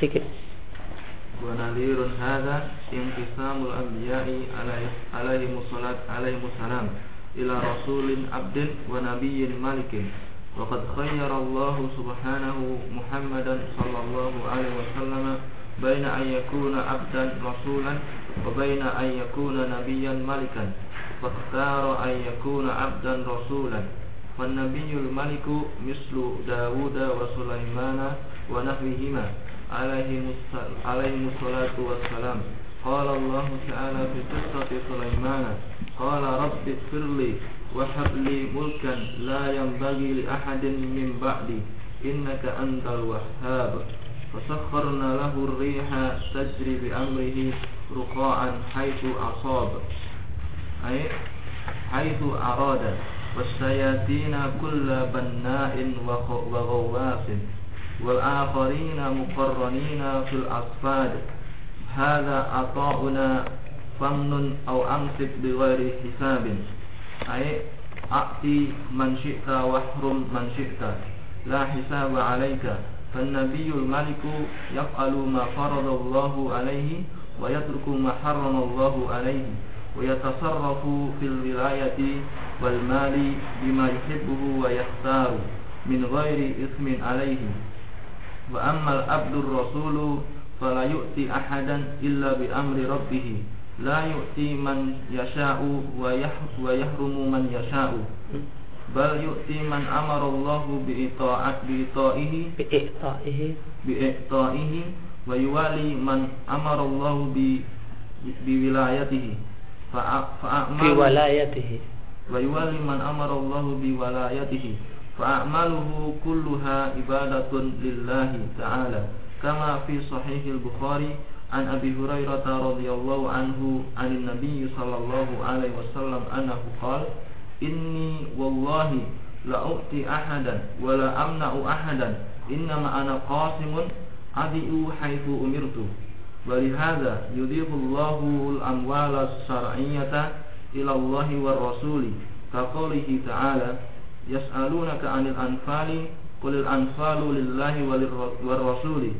sedikit. ونذير هذا انقسام الأنبياء عليهم الصلاة عليهم السلام إلى رسول عبد ونبي ملك وقد خير الله سبحانه محمدا صلى الله عليه وسلم بين أن يكون عبدا رسولا وبين أن يكون نبيا ملكا فاختار أن يكون عبدا رسولا فالنبي الملك مثل داود وسليمان ونحوهما عليهم الصلاة والسلام. قال الله تعالى في قصة سليمان قال رب اغفر لي وهب لي ملكا لا ينبغي لأحد من بعدي إنك أنت الوهاب. فسخرنا له الريح تجري بأمره رخاء حيث أصاب أي حيث أراد. والشياطين كل بناء وغواص. والآخرين مقرنين في الأصفاد. هذا عطاؤنا فمن أو أمسك بغير حساب. أي أعطي من شئت واحرم من شئت. لا حساب عليك. فالنبي الملك يفعل ما فرض الله عليه ويترك ما حرم الله عليه ويتصرف في الولاية والمال بما يحبه ويختار من غير إثم عليه. wa ammal abdur rasulu fala yu'ti ahadan illa bi amri rabbih la yu'ti man yasha'u wa yahrumu man yasha'u. Bal yu'ti man amara Allah bi ita'at bi ita'ihi. Bi ita'ihi. Bi ita'ihi. Wa yuwali man amara Allah bi bi wilayatihi. Fa fa bi wilayatihi. Wa yuwali man amara Allah bi wilayatihi. فأعماله كلها عبادة لله تعالى كما في صحيح البخاري عن أبي هريرة رضي الله عنه عن النبي صلى الله عليه وسلم أنه قال إني والله لا أؤتي أحدا ولا أمنع أحدا إنما أنا قاسم أدئ حيث أمرت ولهذا يضيف الله الأموال الشرعية إلى الله والرسول كقوله تعالى yas'alunaka 'anil anfali qulil anfalu lillahi war rasuli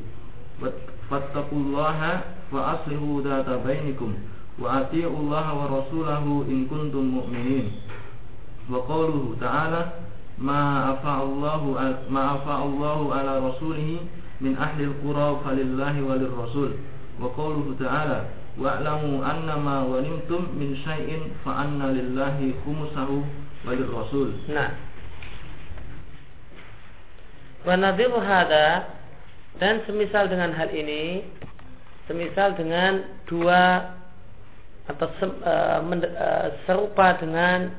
fattaqullaha wa aslihu dzata bainikum wa atiullaha wa rasulahu in kuntum mu'minin wa qawluhu ta'ala ma afa'allahu ma afa'allahu ala rasulihi min ahli al-qura falillahi walir rasul wa qawluhu ta'ala wa'lamu annama ghanimtum min syai'in fa anna Wanadhiru hada dan semisal dengan hal ini, semisal dengan dua atau se, uh, men, uh, serupa dengan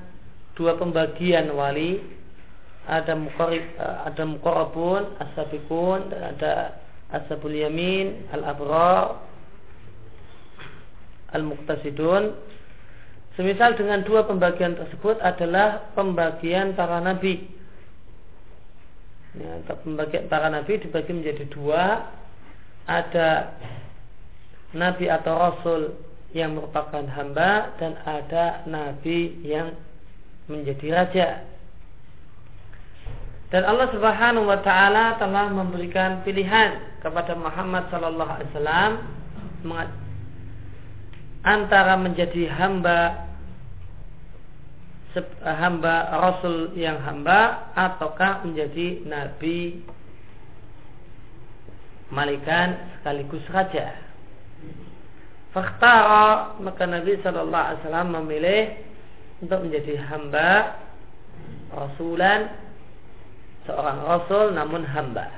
dua pembagian wali, ada mukorib, uh, ada mukorabun, asabikun, dan ada asabul yamin, al abrar, al muktasidun. Semisal dengan dua pembagian tersebut adalah pembagian para nabi Ya, pembagian para nabi dibagi menjadi dua. Ada nabi atau rasul yang merupakan hamba dan ada nabi yang menjadi raja. Dan Allah Subhanahu wa taala telah memberikan pilihan kepada Muhammad sallallahu alaihi wasallam antara menjadi hamba hamba rasul yang hamba ataukah menjadi nabi malikan sekaligus raja. Fakhtara maka Nabi Shallallahu Alaihi Wasallam memilih untuk menjadi hamba rasulan seorang rasul namun hamba.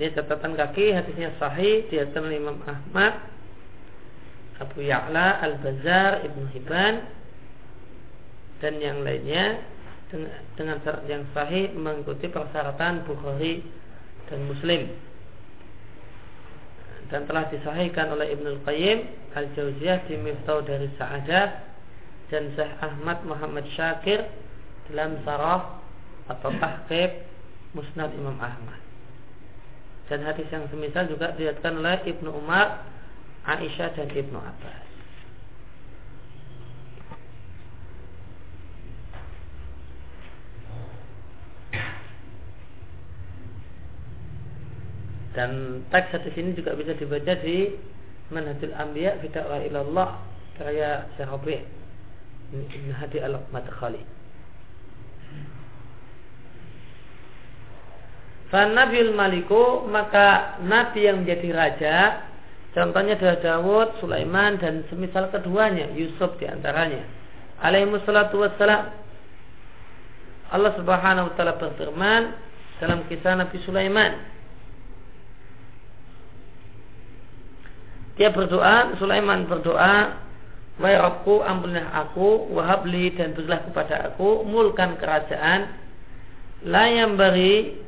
Ini catatan kaki hadisnya sahih di Imam Ahmad Abu Ya'la Al-Bazar Ibnu Hibban dan yang lainnya dengan syarat yang sahih mengikuti persyaratan Bukhari dan Muslim dan telah disahihkan oleh Ibnu Qayyim Al-Jauziyah di Miftah dari Sa'adah dan Syekh Ahmad Muhammad Syakir dalam sarah atau tahqiq Musnad Imam Ahmad. Dan hadis yang semisal juga dilihatkan oleh Ibnu Umar Aisyah dan Ibnu Abbas. Dan teks satu sini juga bisa dibaca di Manhajul Anbiya fi Da'wah ila Allah karya Syekh Rabi' Ibn Hadi Al-Madkhali. Fa Nabiul Maliku maka nabi yang menjadi raja Contohnya adalah Dawud, Sulaiman dan semisal keduanya Yusuf di antaranya. Alaihi wassalatu wassalam. Allah subhanahu wa ta'ala berfirman Dalam kisah Nabi Sulaiman. Dia berdoa, Sulaiman berdoa Wahai Rabku, ampunilah aku Wahabli dan berilah kepada aku Mulkan kerajaan Layam beri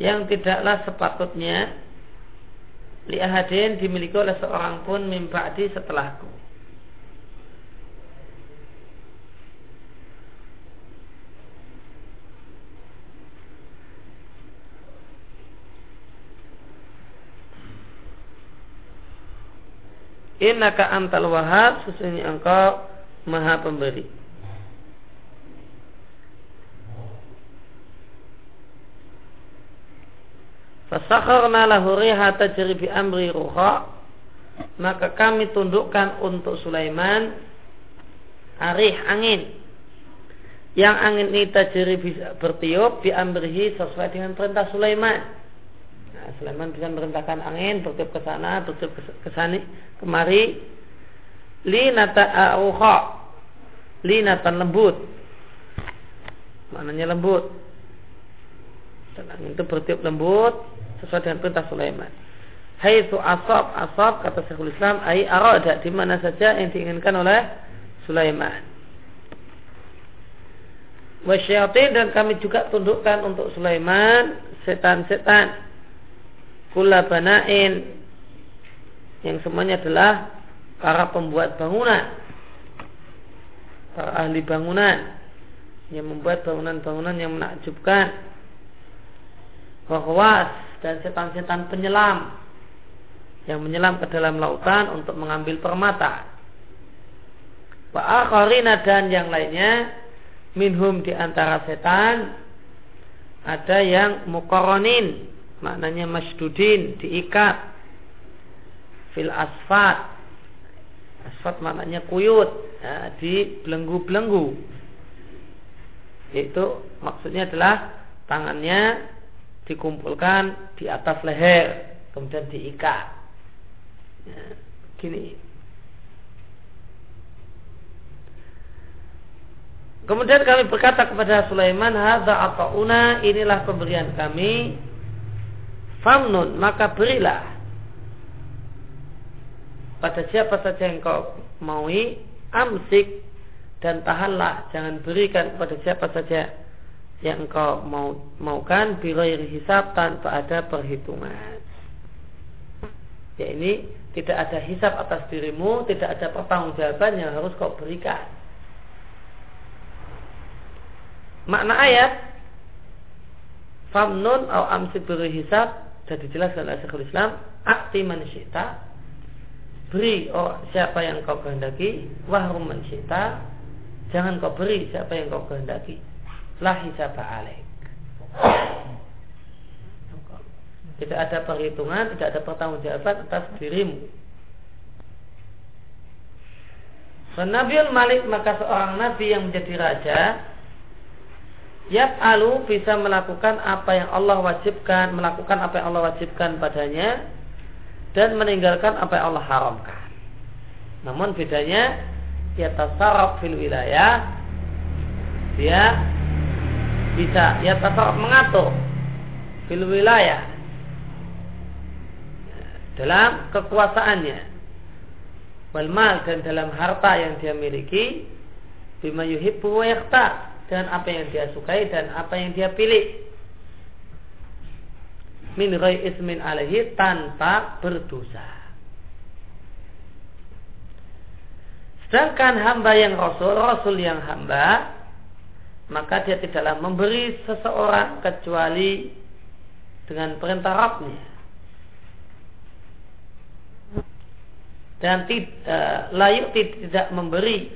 yang tidaklah sepatutnya liahadin dimiliki oleh seorang pun mimpa'di setelahku. Innaka antal wahab sesungguhnya engkau maha pemberi. Fasakharna lahu riha tajri bi amri ruha maka kami tundukkan untuk Sulaiman arih angin yang angin ini tajri bisa bertiup bi amrihi sesuai dengan perintah Sulaiman. Nah, Sulaiman bisa merintahkan angin bertiup ke sana, bertiup ke sana, kemari. Linata ruha linatan lembut. Maknanya lembut. Dan angin itu bertiup lembut sesuai dengan perintah Sulaiman. Hai itu asab asab kata Syekhul Islam ai arada di mana saja yang diinginkan oleh Sulaiman. Wasyayatin dan kami juga tundukkan untuk Sulaiman setan-setan kula banain yang semuanya adalah para pembuat bangunan para ahli bangunan yang membuat bangunan-bangunan yang menakjubkan wahwas dan setan-setan penyelam yang menyelam ke dalam lautan untuk mengambil permata. Wa akharina dan yang lainnya minhum di antara setan ada yang mukoronin maknanya masdudin diikat fil asfat asfat maknanya kuyut ya, di belenggu-belenggu itu maksudnya adalah tangannya dikumpulkan di atas leher kemudian diikat. Ya, gini. Kemudian kami berkata kepada Sulaiman hadza atauna inilah pemberian kami. Famnun maka berilah. Pada siapa saja yang kau maui amsik dan tahanlah. Jangan berikan kepada siapa saja yang engkau mau maukan biroir hisab tanpa ada perhitungan. Ya ini tidak ada hisab atas dirimu, tidak ada pertanggungjawaban yang harus kau berikan. Makna ayat Famnun au amsi beri hisab sudah dijelaskan oleh Syekhul Islam akti manusia beri oh, siapa yang kau kehendaki wahrum manusia jangan kau beri siapa yang kau kehendaki la hisab alaik. Tidak ada perhitungan, tidak ada pertanggungjawaban atas dirimu. Nabiul Malik maka seorang nabi yang menjadi raja Yaf'alu bisa melakukan apa yang Allah wajibkan Melakukan apa yang Allah wajibkan padanya Dan meninggalkan apa yang Allah haramkan Namun bedanya Dia tasarruf fil wilayah Dia bisa ya tasarruf mengatur fil wilayah. Dalam kekuasaannya. Wal mal dan dalam harta yang dia miliki bima yuhibbu wa yakhtar dan apa yang dia sukai dan apa yang dia pilih. Min ghai ismin alaihi tanpa berdosa. Sedangkan hamba yang rasul rasul yang hamba maka dia tidaklah memberi seseorang kecuali dengan perintah Rabbnya. Dan tid, e, tidak memberi.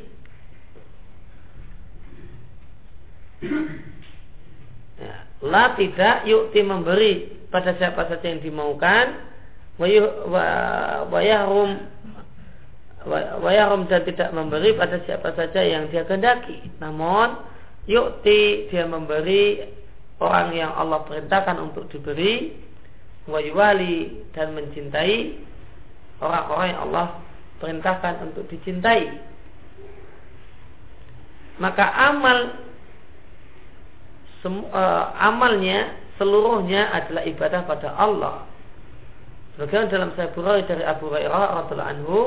Ya, La tidak yukti memberi pada siapa saja yang dimaukan. Wayahrum wayahrum dan tidak memberi pada siapa saja yang dia kehendaki. Namun yukti dia memberi orang yang Allah perintahkan untuk diberi wayuwali dan mencintai orang-orang yang Allah perintahkan untuk dicintai. Maka amal semu, uh, amalnya seluruhnya adalah ibadah pada Allah. Bagaimana dalam Sahih Bukhari dari Abu Hurairah radhiallahu anhu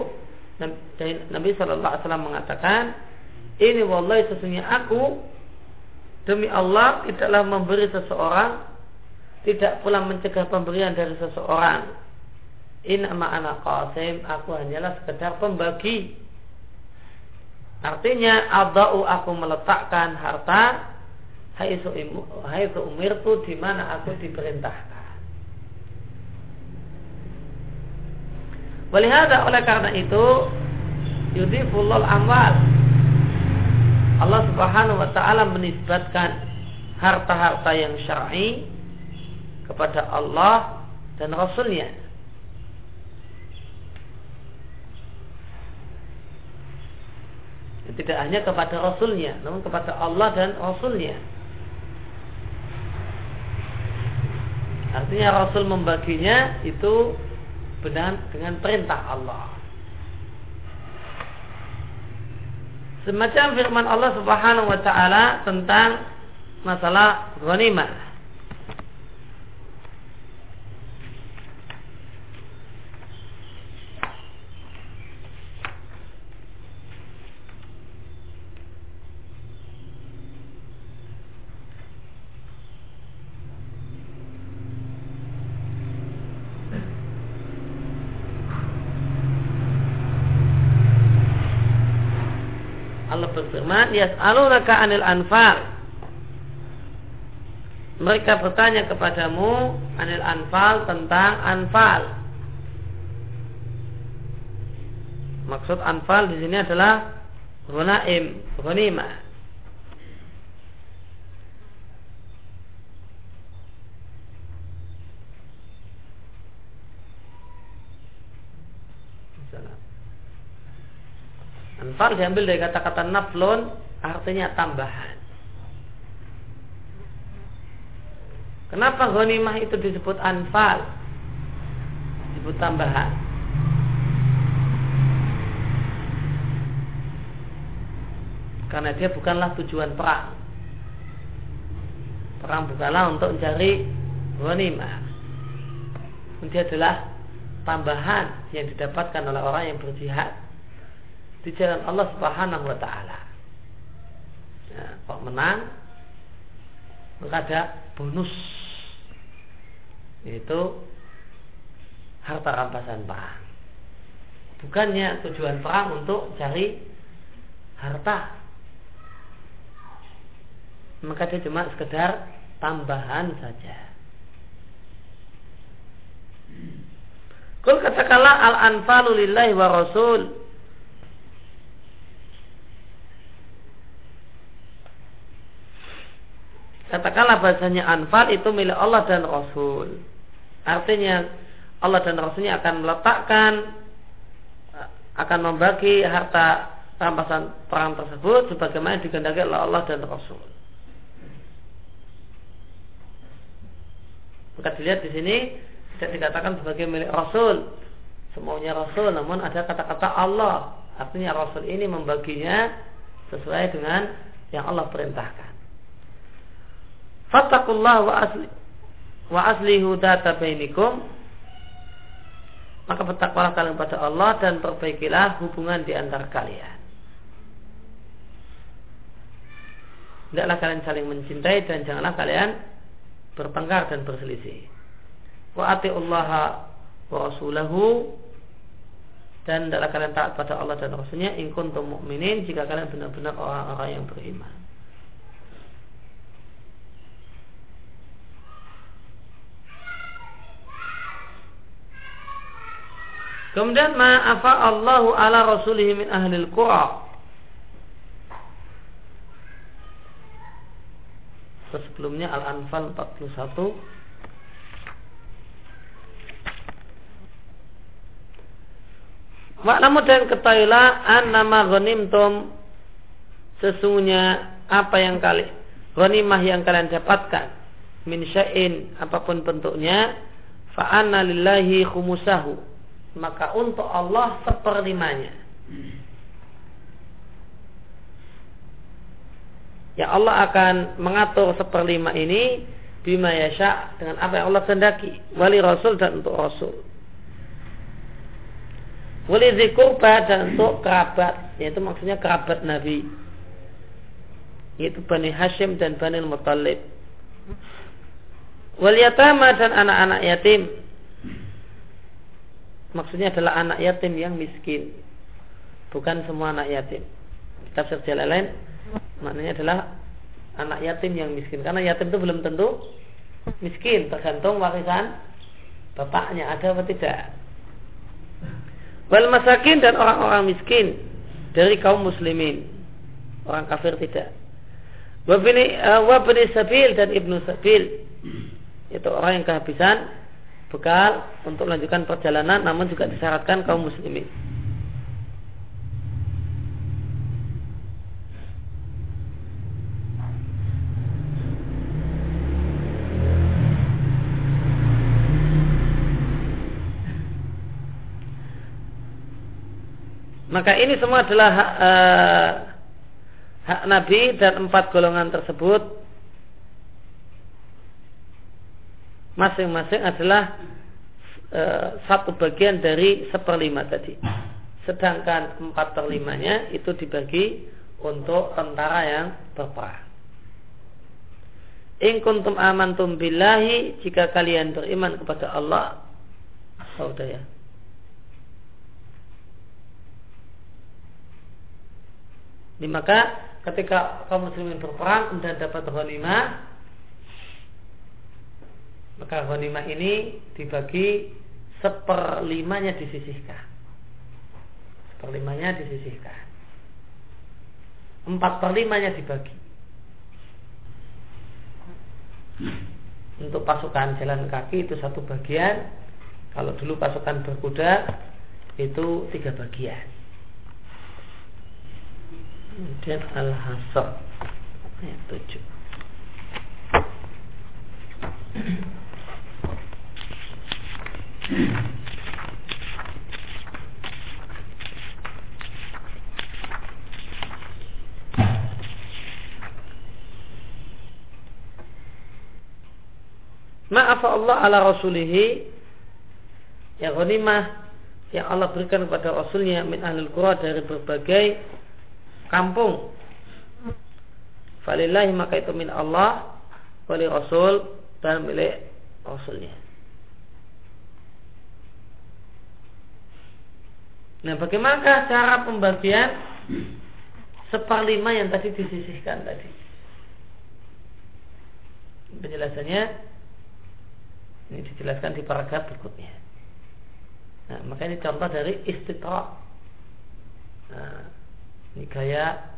Nabi Shallallahu Alaihi Wasallam mengatakan, ini wallahi sesungguhnya aku demi Allah tidaklah memberi seseorang, tidak pula mencegah pemberian dari seseorang. Ini anak qasim, aku hanyalah sekedar pembagi. Artinya, adau aku meletakkan harta haitsu umirtu di mana aku diperintahkan. Walihada oleh karena itu yudhifullah amal. Allah Subhanahu wa taala menisbatkan harta-harta yang syar'i kepada Allah dan Rasulnya. Tidak hanya kepada Rasulnya, namun kepada Allah dan Rasulnya. Artinya Rasul membaginya itu benar dengan perintah Allah. Semacam firman Allah Subhanahu wa taala tentang masalah ghanimah. Berfirman, "Yas'alunaka 'anil anfal." Mereka bertanya kepadamu anil anfal tentang anfal. Maksud anfal di sini adalah ghunaim, ghanimah. Anfal diambil dari kata-kata naflun artinya tambahan. Kenapa ghanimah itu disebut anfal? Disebut tambahan. Karena dia bukanlah tujuan perang. Perang bukanlah untuk mencari ghanimah. Dia adalah tambahan yang didapatkan oleh orang yang berjihad di jalan Allah Subhanahu wa taala. Ya, kalau menang maka ada bonus yaitu harta rampasan perang. Bukannya tujuan perang untuk cari harta. Maka dia cuma sekedar tambahan saja. Kul katakanlah al-anfalu lillahi wa rasul Katakanlah bahasanya anfal itu milik Allah dan Rasul. Artinya Allah dan Rasulnya akan meletakkan akan membagi harta rampasan perang tersebut sebagaimana dikehendaki oleh Allah dan Rasul. Maka dilihat di sini tidak dikatakan sebagai milik Rasul, semuanya Rasul, namun ada kata-kata Allah. Artinya Rasul ini membaginya sesuai dengan yang Allah perintahkan. Fattakullah wa asli wa aslihu data bainikum maka bertakwalah kalian pada Allah dan perbaikilah hubungan di antara kalian. Tidaklah kalian saling mencintai dan janganlah kalian bertengkar dan berselisih. Wa ati'ullah wa rasulahu dan tidaklah kalian taat pada Allah dan Rasulnya in kuntum mu'minin jika kalian benar-benar orang-orang yang beriman. Kemudian ma'afa Allahu ala rasulihi min ahlil qura. sebelumnya Al-Anfal 41 Wa'lamu dan ketahuilah an nama ghanimtum. Sesungguhnya apa yang kali ghanimah yang kalian dapatkan min syai'in apa pun bentuknya fa anna lillahi khumusahu maka untuk Allah seperlimanya Ya Allah akan mengatur seperlima ini bima yasha dengan apa yang Allah kehendaki. Wali rasul dan untuk rasul. Wali zikurba dan untuk kerabat. Yaitu maksudnya kerabat Nabi. Yaitu Bani Hashim dan Bani Muttalib Wal yatama dan anak-anak yatim Maksudnya adalah anak yatim yang miskin. Bukan semua anak yatim. Tafsir jalan lain Maknanya adalah anak yatim yang miskin. Karena yatim itu belum tentu miskin. Tergantung warisan bapaknya. Ada atau tidak? Wal masakin dan orang-orang miskin dari kaum muslimin. Orang kafir tidak. Wabini uh, wabini sabil dan ibnu sabil. Itu orang yang kehabisan bekal untuk melanjutkan perjalanan namun juga disyaratkan kaum muslimin. Maka ini semua adalah hak, uh, hak Nabi dan empat golongan tersebut masing-masing adalah uh, satu bagian dari seperlima tadi. Sedangkan empat perlimanya itu dibagi untuk tentara yang berperang. In kuntum amantum billahi jika kalian beriman kepada Allah. Oh, ya. Maka ketika kaum muslimin berperang dan dapat ghanimah maka ghanimah ini dibagi seperlimanya disisihkan. Seperlimanya disisihkan. Empat perlimanya dibagi. Untuk pasukan jalan kaki itu satu bagian. Kalau dulu pasukan berkuda itu tiga bagian. Kemudian Al-Hasr ayat 7. Maaf Allah ala rasulihi yang ghanimah yang Allah berikan kepada Rasulnya min ahlul qura dari berbagai kampung. Falillahi maka itu min Allah wali Rasul dan milik Rasulnya. Nah, bagaimana cara pembagian seperlima yang tadi disisihkan tadi? Penjelasannya ini dijelaskan di paragraf berikutnya. Nah, maka ini contoh dari istitra. Nah, ini gaya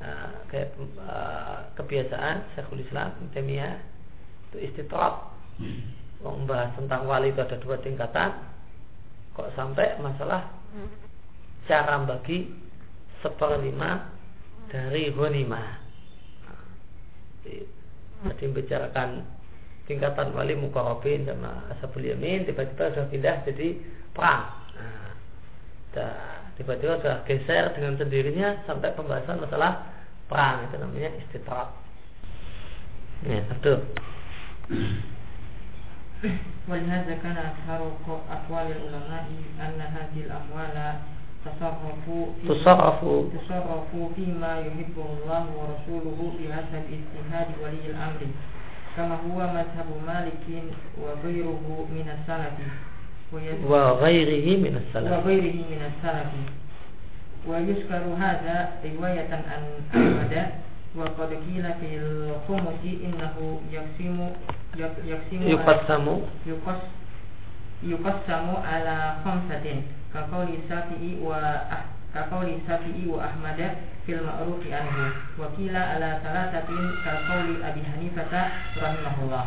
uh, gaya uh, kebiasaan Syekhul Islam Temia itu istitrab hmm. membahas tentang wali itu ada dua tingkatan kok sampai masalah cara bagi seperlima dari ghanimah. Tadi membicarakan tingkatan wali mukarabin sama ashabul yamin tiba-tiba sudah pindah jadi perang. Nah, tiba-tiba sudah geser dengan sendirinya sampai pembahasan masalah perang itu namanya istitrat ya betul ولهذا كان أكثر أقوال العلماء أن هذه الأموال تصرفوا تصرفوا تصرفوا فيما يحبه الله ورسوله بحسب اجتهاد ولي الأمر كما هو مذهب مالك وغيره من السلف. وغيره من السلف. وغيره من السلف. ويذكر هذا رواية عن أحمد وقد قيل في الخمس إنه يقسم يقسم يقسم يقسم على خمسة كقول الشافعي كقول الشافعي وأحمد fil ma'ruf anhu wa qila ala thalathatin kal qawli Abi Hanifah rahimahullah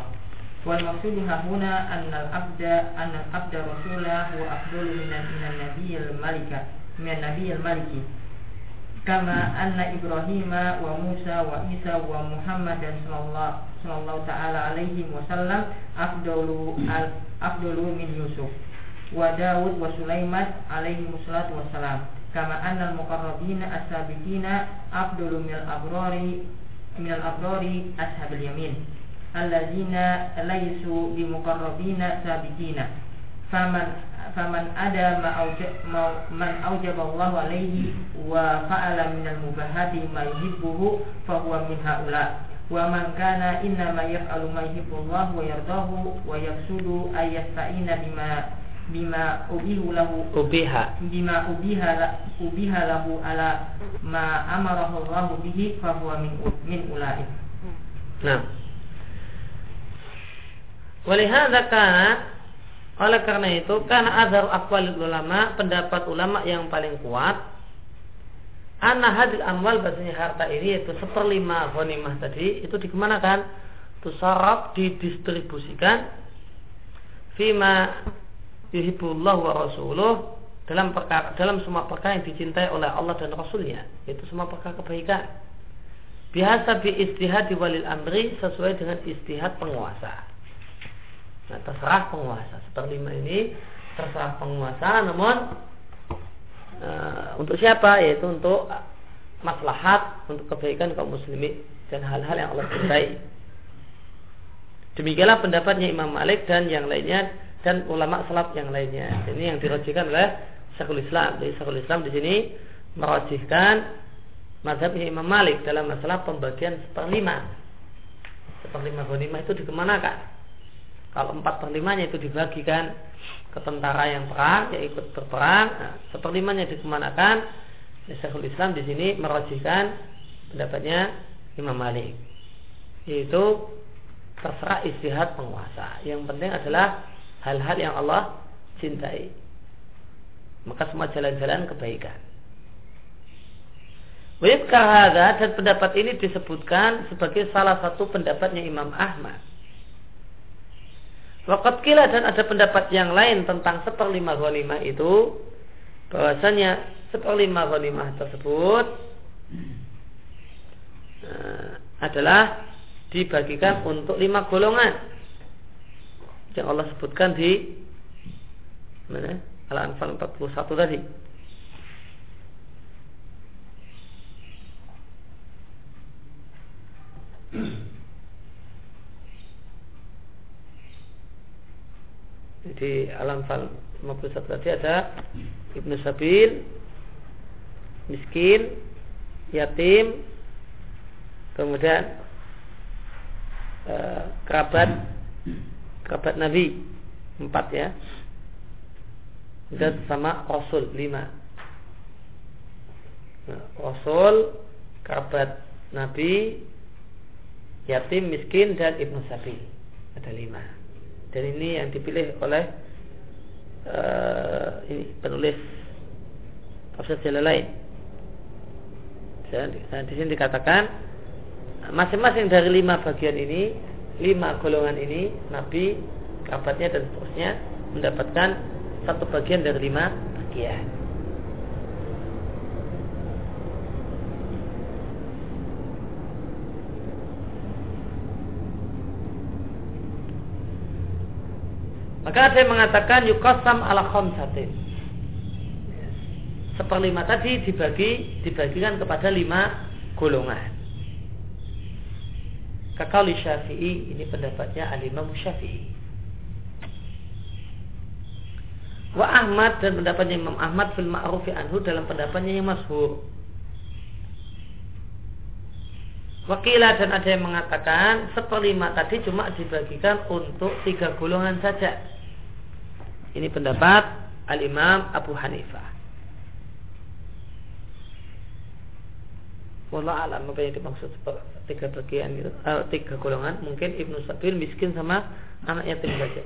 wal maqsudu hahuna anna al abda anna al abda rasula huwa afdalu min kama anna Ibrahim wa Musa wa Isa wa Muhammad dan sallallahu sallallahu taala alaihi wasallam afdalu al afdalu min Yusuf wa Daud wa Sulaiman alaihi wassalatu wassalam kama anna al-muqarrabina as-sabiqina afdalu minal abrari minal abrari ashabil yamin alladzina laysu bi muqarrabina sabiqina. Faman faman ada ma man aujaba Allah alaihi wa fa'ala minal mubahati ma yuhibbuhu fa huwa min haula wa man kana inna ma yaf'alu ma yuhibbu Allah wa yardahu wa yaqsudu ay yasta'ina bima bima ubihu lahu ubiha bima ubiha ubiha lahu ala ma amarahu Allah bihi fa huwa min min ulai. Nah. Walihada karena oleh karena itu karena azhar akwal ulama pendapat ulama yang paling kuat Anna hadil amwal bahasanya harta ini yaitu seperlima ghanimah tadi itu dikemanakan? Tusarab didistribusikan Fima yuhibbullah wa rasuluh dalam perkara dalam semua perkara yang dicintai oleh Allah dan Rasulnya itu semua perkara kebaikan biasa bi istihad walil amri sesuai dengan istihad penguasa nah terserah penguasa seperlima ini terserah penguasa namun e, untuk siapa yaitu untuk maslahat untuk kebaikan kaum muslimin dan hal-hal yang Allah cintai demikianlah pendapatnya Imam Malik dan yang lainnya dan ulama salaf yang lainnya. Ini yang dirojihkan oleh Syekhul Islam. Jadi Syekhul Islam di sini merojihkan mazhabnya Imam Malik dalam masalah pembagian seperlima. Seperlima ghanimah itu dikemanakan? Kalau empat perlimanya itu dibagikan ke tentara yang perang, yang ikut berperang, nah, seperlimanya dikemanakan? Ya, Islam di sini merojihkan pendapatnya Imam Malik. Yaitu terserah istihad penguasa. Yang penting adalah hal-hal yang Allah cintai. Maka semua jalan-jalan kebaikan. Hadha dan pendapat ini disebutkan sebagai salah satu pendapatnya Imam Ahmad. Wakat kila dan ada pendapat yang lain tentang seperlima ghanimah itu bahwasanya seperlima ghanimah tersebut uh, adalah dibagikan untuk lima golongan yang Allah sebutkan di mana? Al-Anfal 41 tadi. Jadi Al-Anfal 51 tadi ada Ibnu Sabil, miskin, yatim, kemudian eh, kerabat kerabat Nabi empat ya. Dan sama Rasul lima. Nah, Rasul kerabat Nabi yatim miskin dan ibnu sapi ada lima dan ini yang dipilih oleh uh, ini penulis Tafsir lain dan, di sini dikatakan masing-masing dari lima bagian ini lima golongan ini Nabi, kerabatnya dan seterusnya mendapatkan satu bagian dari lima bagian. Maka saya mengatakan yukasam ala khamsatin. Seperlima tadi dibagi dibagikan kepada lima golongan. Kakali Syafi'i ini pendapatnya Al-Imam Syafi'i. Wa Ahmad dan pendapatnya Imam Ahmad fil ma'rufi anhu dalam pendapatnya yang masyhur. Wakilah dan ada yang mengatakan seperlima tadi cuma dibagikan untuk tiga golongan saja. Ini pendapat Al-Imam Abu Hanifah. Wallah alam apa yang dimaksud tiga bagian itu uh, tiga golongan mungkin ibnu sabil miskin sama anak yatim saja.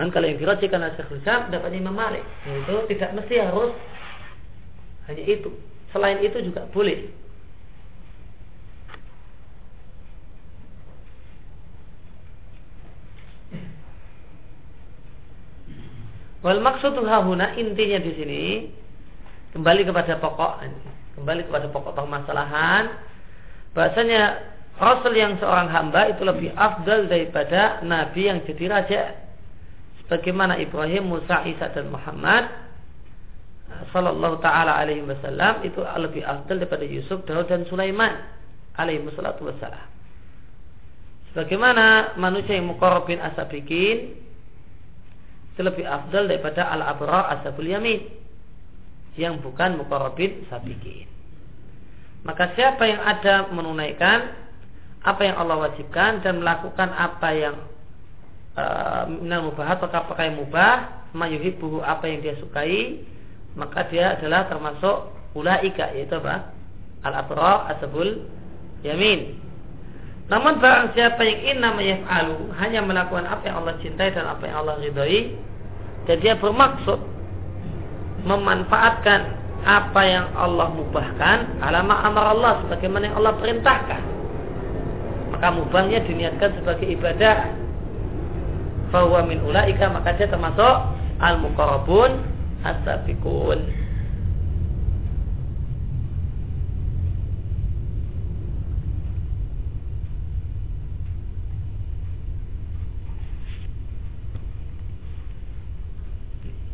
Dan kalau yang dirajikan oleh Syekhul Islam dapatnya Imam Malik itu tidak mesti harus Hanya itu. Selain itu juga boleh. Wal maksud hahuna intinya di sini kembali kepada pokok kembali kepada pokok permasalahan bahasanya Rasul yang seorang hamba itu lebih afdal daripada Nabi yang jadi raja sebagaimana Ibrahim, Musa, Isa dan Muhammad Sallallahu Taala Alaihi Wasallam itu lebih afdal daripada Yusuf, Daud dan Sulaiman Alaihi Wasallam. Sebagaimana manusia yang mukorobin asabikin itu lebih afdal daripada al-abrar ashabul yamin yang bukan mukorobin sabikin. Maka siapa yang ada menunaikan apa yang Allah wajibkan dan melakukan apa yang uh, minal mubah atau apakah yang mubah, mayuhibbuhu apa yang dia sukai, maka dia adalah termasuk ulaika yaitu apa? Al-abrar ashabul yamin. Namun barang siapa yang inna yaf'alu hanya melakukan apa yang Allah cintai dan apa yang Allah ridhoi dan dia bermaksud memanfaatkan apa yang Allah mubahkan alama amar Allah sebagaimana yang Allah perintahkan. Maka mubahnya diniatkan sebagai ibadah. Bahwa min ulaika maka dia termasuk al muqarrabun as-sabiqun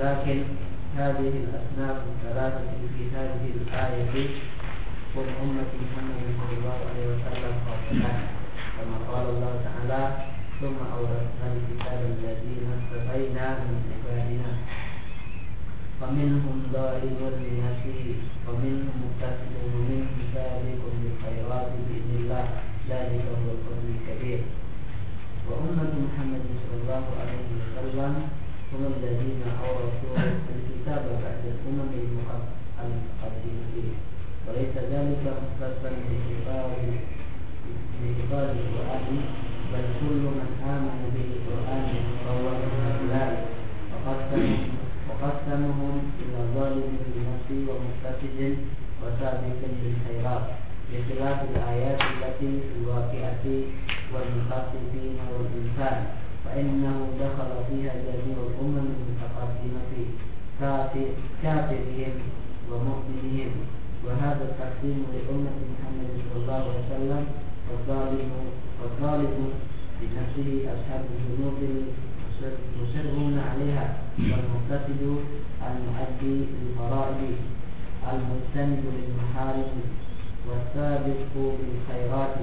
لكن هذه الأصناف الثلاثة في هذه الآية قل أمة محمد صلى الله عليه وسلم خاصة كما قال الله تعالى ثم أورثنا الكتاب الذين اصطفينا من عبادنا فمنهم ظالم لنفسه ومنهم مقتصد ومنهم سابق بالخيرات بإذن الله. ذلك هو الفضل الكبير. وأمة محمد صلى الله عليه وسلم هم الذين أورثوا الكتاب بعد الأمم القديمة وليس ذلك مختصا بكبار القرآن بل كل من آمن بالقرآن فهو من ذلك وقسمهم وقسمهم إلى ظالم لنفسه ومستفز وسابق بالخيرات بخلاف الآيات التي في الواقعة والمفكر فيها والإنسان فإنه دخل فيها جميع الأمم المتقدمة كافرهم ومؤمنهم. وهذا التقسيم لأمة محمد صلى الله عليه وسلم والظالم والظالم بنفسه أصحاب الذنوب مصرون عليها والمقتصد المؤدي للفرائض. المجتنب للمحارم والسابق بالخيرات.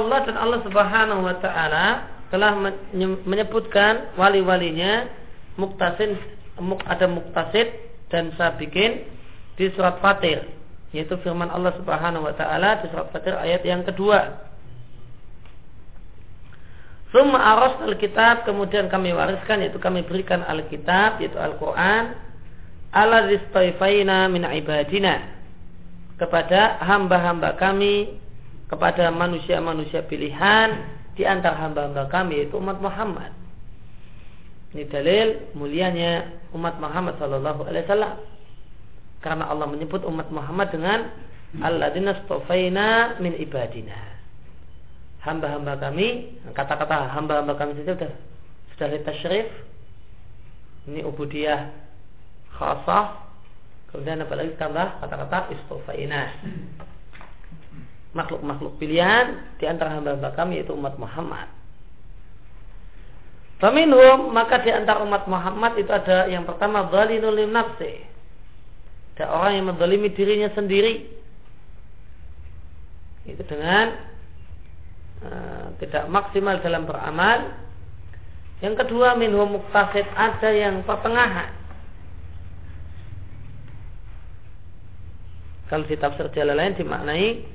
Allah dan Allah Subhanahu wa taala telah menyebutkan wali-walinya muktasin ada muktasid dan sabikin di surat Fatir yaitu firman Allah Subhanahu wa taala di surat Fatir ayat yang kedua. Summa aras alkitab kemudian kami wariskan yaitu kami berikan alkitab yaitu Al-Qur'an ala rizqaifaina min ibadina kepada hamba-hamba kami kepada manusia-manusia pilihan di antara hamba-hamba kami yaitu umat Muhammad. Ini dalil mulianya umat Muhammad sallallahu alaihi wasallam. Karena Allah menyebut umat Muhammad dengan alladzina stofaina min ibadina. hamba-hamba kami kata-kata hamba-hamba kami saja sudah sudah syarif ini ubudiyah khasah kemudian apalagi tambah kata-kata istofaina makhluk-makhluk pilihan di antara hamba-hamba kami yaitu umat Muhammad Faminhum maka di antara umat Muhammad itu ada yang pertama zalinul nafsi. Ada orang yang menzalimi dirinya sendiri. Itu dengan uh, tidak maksimal dalam beramal. Yang kedua minhum muktasid ada yang pertengahan. Kalau di tafsir jalan lain dimaknai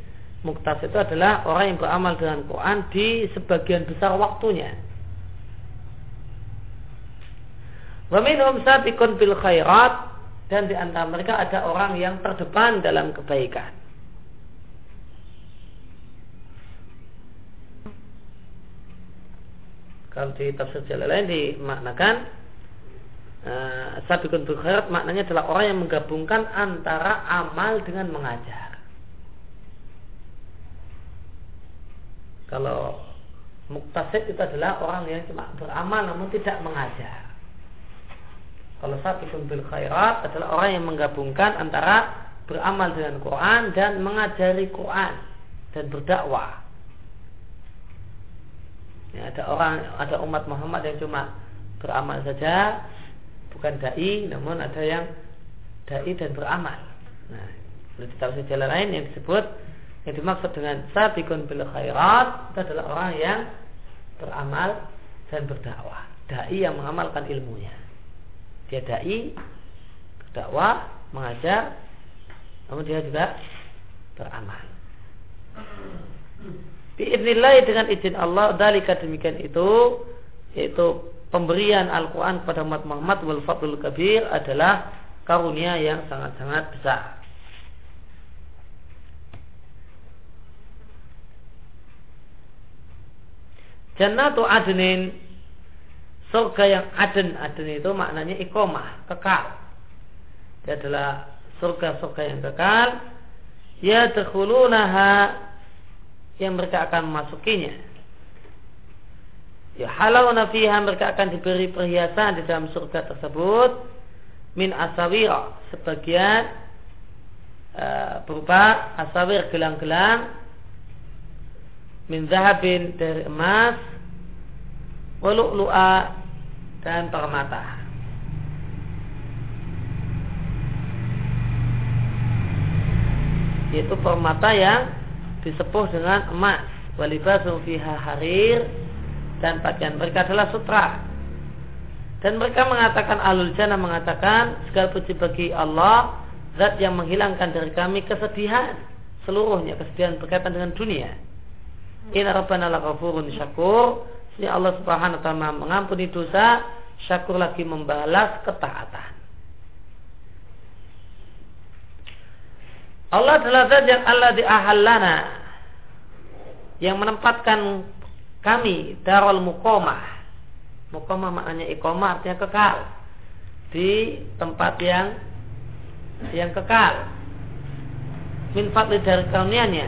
muktasid itu adalah orang yang beramal dengan Quran di sebagian besar waktunya Wa minhum bil khairat dan di antara mereka ada orang yang terdepan dalam kebaikan. Kalau di tafsir jalan lain dimaknakan uh, sabiqun bil khairat maknanya adalah orang yang menggabungkan antara amal dengan mengajar. Kalau muktasid itu adalah orang yang cuma beramal namun tidak mengajar. Kalau sabiqun bil khairat adalah orang yang menggabungkan antara beramal dengan Quran dan mengajari Quran dan berdakwah. Ya, ada orang, ada umat Muhammad yang cuma beramal saja, bukan dai, namun ada yang dai dan beramal. Nah, di tafsir jalan lain yang disebut yang dimaksud dengan sabiqun bil khairat itu adalah orang yang beramal dan berdakwah. Dai yang mengamalkan ilmunya dia dai dakwah mengajar namun dia juga beramal Biiznillah dengan izin Allah dalika demikian itu yaitu pemberian Al-Quran kepada umat Muhammad wal fadlul kabir adalah karunia yang sangat-sangat besar. Jannatu adnin surga yang aden aden itu maknanya ikomah kekal. Dia adalah surga-surga yang kekal. Ya terhulunaha yang mereka akan memasukinya ya halau nafiha mereka akan diberi perhiasan di dalam surga tersebut min asawira sebagian uh, berupa asawir gelang-gelang min zahabin dari emas walu'lu'a dan permata. Yaitu permata yang disepuh dengan emas. Walibasu fiha harir dan pakaian mereka adalah sutra. Dan mereka mengatakan alul jannah mengatakan segala puji bagi Allah zat yang menghilangkan dari kami kesedihan seluruhnya kesedihan berkaitan dengan dunia. Inna rabbana lakafurun syakur Ya Allah Subhanahu wa taala mengampuni dosa, syakur lagi membalas ketaatan. Allah adalah zat yang Allah diahallana yang menempatkan kami darul muqamah. Muqamah maknanya iqamah artinya kekal di tempat yang yang kekal. Min fadli dari kauniannya.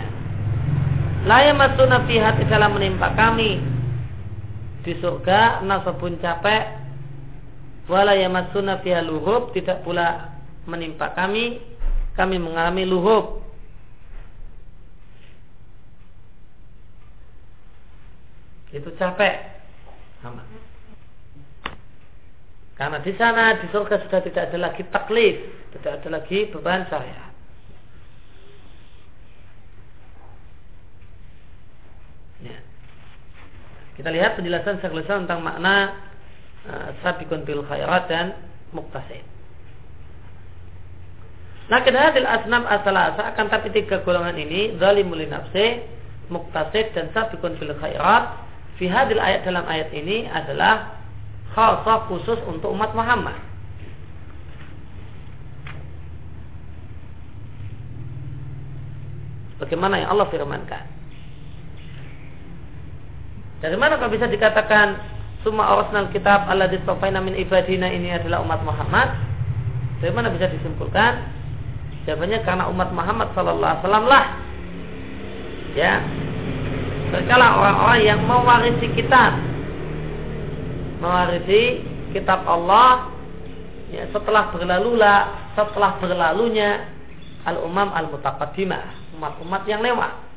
La yamassuna fiha dalam menimpa kami di surga nasabun capek wala yamassuna fiha luhub tidak pula menimpa kami kami mengalami luhub itu capek. Sama karena di sana di surga sudah tidak ada lagi taklif tidak ada lagi beban saya Kita lihat penjelasan Syekh tentang makna uh, sabiqun bil khairat dan muktasid. Lakin hadil asnam asalasa akan tapi tiga golongan ini zalimul nafsi, muktasid dan sabiqun bil khairat fi hadil ayat dalam ayat ini adalah khasah khusus untuk umat Muhammad. Bagaimana yang Allah firmankan? Dari mana kau bisa dikatakan semua orasnal kitab Allah distofaina min ibadina ini adalah umat Muhammad? Dari mana bisa disimpulkan? Jawabannya karena umat Muhammad Sallallahu Alaihi Wasallam lah, ya, mereka lah orang-orang yang mewarisi kitab mewarisi kitab Allah ya, setelah berlalulah setelah berlalunya al-umam al-mutaqaddimah umat-umat yang lewat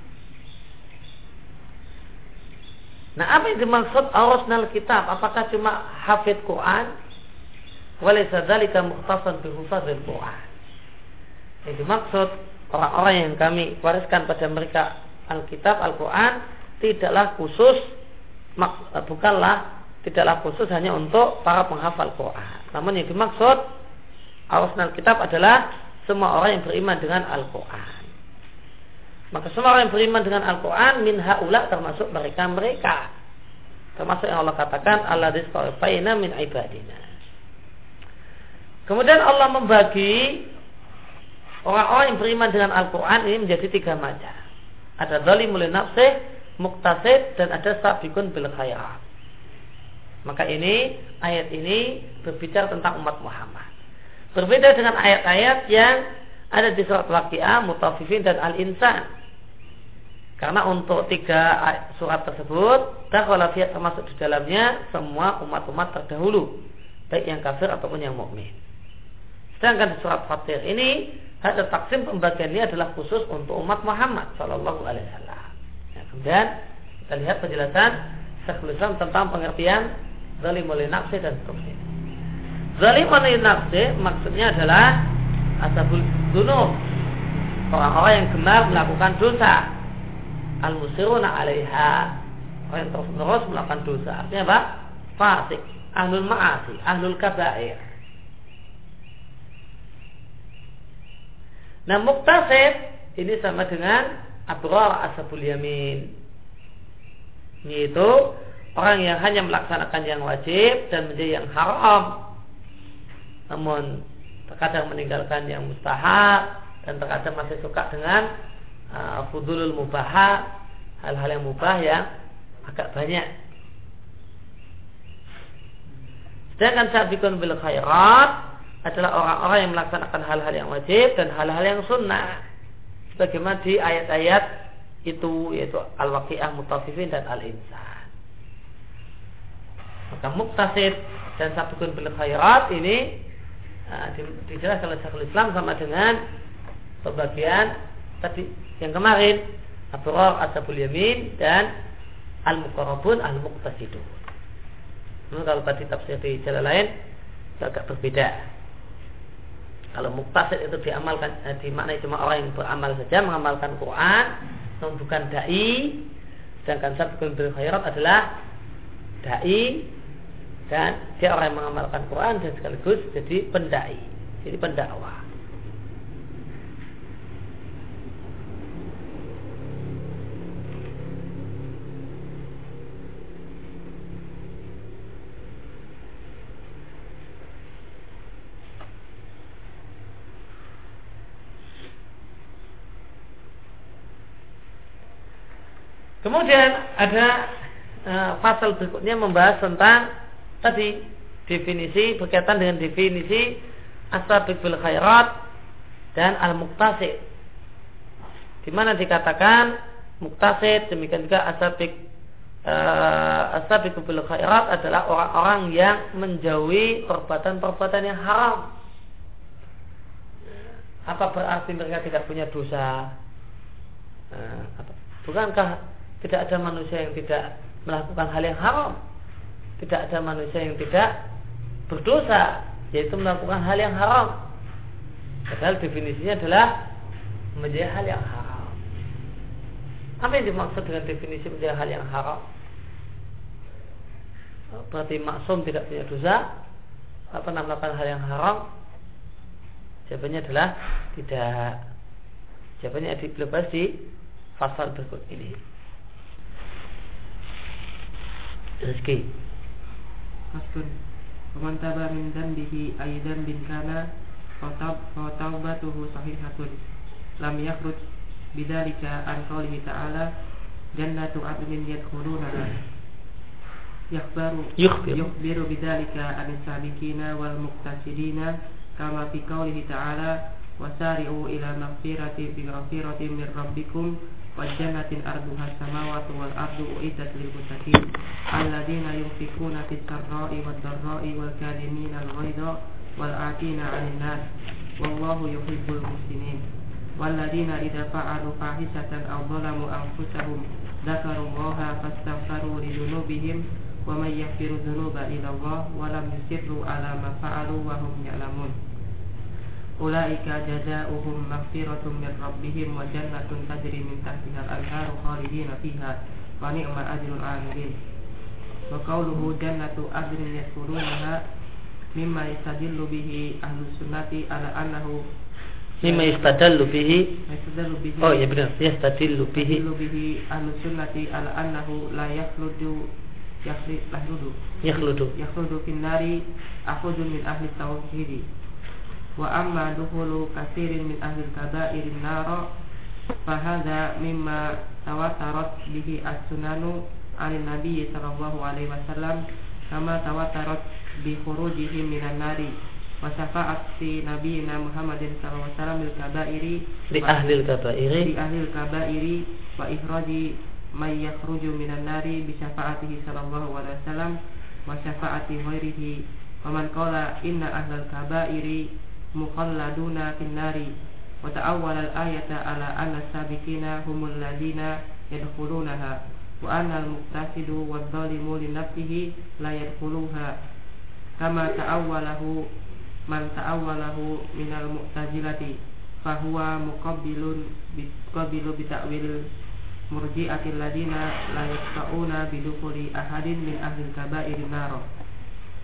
Nah apa yang dimaksud arusnal kitab? Apakah cuma hafid Quran? Walaysa dzalika mukhtasan bi hufadzil Quran. Yang dimaksud orang-orang yang kami wariskan pada mereka Alkitab, Al-Quran tidaklah khusus bukanlah tidaklah khusus hanya untuk para penghafal Quran. Namun yang dimaksud arusnal kitab adalah semua orang yang beriman dengan Al-Quran. Maka semua orang yang beriman dengan Al-Quran min haula termasuk mereka-mereka. Termasuk yang Allah katakan Allah disqafaina min ibadina. Kemudian Allah membagi orang-orang yang beriman dengan Al-Quran ini menjadi tiga macam. Ada zalimul nafsih, muktasid, dan ada sabikun bil khairat. Maka ini ayat ini berbicara tentang umat Muhammad. Berbeda dengan ayat-ayat yang ada di surat Waqiah, Mutafifin dan Al-Insan karena untuk tiga surat tersebut, dakhala termasuk di dalamnya semua umat-umat terdahulu, baik yang kafir ataupun yang mukmin. Sedangkan di surat Fatir ini ada taksim pembagian ini adalah khusus untuk umat Muhammad Shallallahu Alaihi Wasallam. Kemudian kita lihat penjelasan Syekhul Islam tentang pengertian zalimul nafsi dan seterusnya. Zalimul nafsi maksudnya adalah asabul dunub orang-orang yang gemar melakukan dosa al-musiruna 'alaiha orang yang terus-menerus melakukan dosa. Artinya apa? Fasik, ahlul ma'asi, ahlul kabair. Nah, muktasib ini sama dengan abrar ashabul yamin. Yaitu orang yang hanya melaksanakan yang wajib dan menjadi yang haram. Namun terkadang meninggalkan yang mustahab dan terkadang masih suka dengan uh, fudulul mubah hal-hal yang mubah yang agak banyak sedangkan sabiqun bil khairat adalah orang-orang yang melaksanakan hal-hal yang wajib dan hal-hal yang sunnah sebagaimana di ayat-ayat itu yaitu al-waqi'ah mutafifin dan al-insan maka muktasid dan sabiqun bil khairat ini uh, dijelaskan oleh Syekhul Islam sama dengan pembagian tadi yang kemarin Abrar Ashabul Yamin dan Al-Muqarrabun Al-Muqtasidun. Nah, kalau tadi tafsir di jalan lain agak berbeda. Kalau muktasid itu diamalkan eh, dimaknai cuma orang yang beramal saja mengamalkan Quran, namun bukan dai. Sedangkan sabqul bil khairat adalah dai dan dia orang yang mengamalkan Quran dan sekaligus jadi pendai, jadi pendakwah. Kemudian ada uh, pasal berikutnya membahas tentang tadi definisi berkaitan dengan definisi asabik bil khairat dan al muktasid di mana dikatakan muktasid demikian juga asabik asabik bil khairat adalah orang-orang yang menjauhi perbuatan-perbuatan yang haram. Apa berarti mereka tidak punya dosa? Uh, bukankah tidak ada manusia yang tidak melakukan hal yang haram. Tidak ada manusia yang tidak berdosa, yaitu melakukan hal yang haram. Padahal definisinya adalah menjadi hal yang haram. Apa yang dimaksud dengan definisi menjadi hal yang haram? Berarti maksum tidak punya dosa, apa melakukan hal yang haram? Jawabannya adalah tidak. Jawabannya dibahas di pasal berikut ini rezeki. Fasun. Waman taba min dzambihi ay dzambin kana fa taubatuhu sahihatun. Lam yakhruj bidzalika an qoulihi ta'ala jannatu adnin yadkhulunaha. Yakhbaru yukhbiru bidzalika an sabiqina wal muqtasidina kama fi qoulihi ta'ala wasari'u ila maghfirati bi maghfiratin min rabbikum وجنة أرضها السماوات والأرض أعدت للمتقين. الذين ينفقون في السراء والضراء والكاظمين الغيظ والعافين عن الناس. والله يحب المحسنين. والذين إذا فعلوا فاحشة أو ظلموا أنفسهم ذكروا الله فاستغفروا لذنوبهم ومن يغفر الذنوب إلى الله ولم يصروا على ما فعلوا وهم يعلمون. Ulaika jazaohum maghfiratun min rabbihim wa jannatun tajri min tahtiha al-anharu khalidina fiha wa ni'mal ajrul 'amilin. Wa qawluhu jannatu adnin yadkhulunaha mimma yastadillu bihi ahlus sunnati ala annahu mimma yastadallu bihi oh ya benar. Yastadillu bihi bihi ahlus sunnati ala annahu la yakhludu yakhludu. Yakhludu yakhludu finnari min ahli wa amma duhulu kasirin min ahli kabairin naro fahadha mimma tawatarat bihi as-sunanu 'an nabi sallallahu alaihi wasallam kama tawatarat bi khurujihi minan nari wa syafa'at si nabi Muhammadin sallallahu alaihi wasallam lil kabairi li ahli kabairi li ahli kabairi wa ihraji may yakhruju minan nari bi syafa'atihi sallallahu alaihi wasallam wa syafa'ati ghairihi wa man qala inna ahli kabairi mukhalladuna finnari wa ta'awwala al-ayata ala anna sabiqina humul ladina yadkhulunaha wa anna al-muqtasidu wadh-dhalimu li nafsihi la yadkhuluha kama ta'awwalahu man ta'awwalahu minal mu'tazilati fahuwa muqabbilun biqabilu bita'wil murji'atil ladina la yaqta'una bidukhuli ahadin min ahli kabairi naro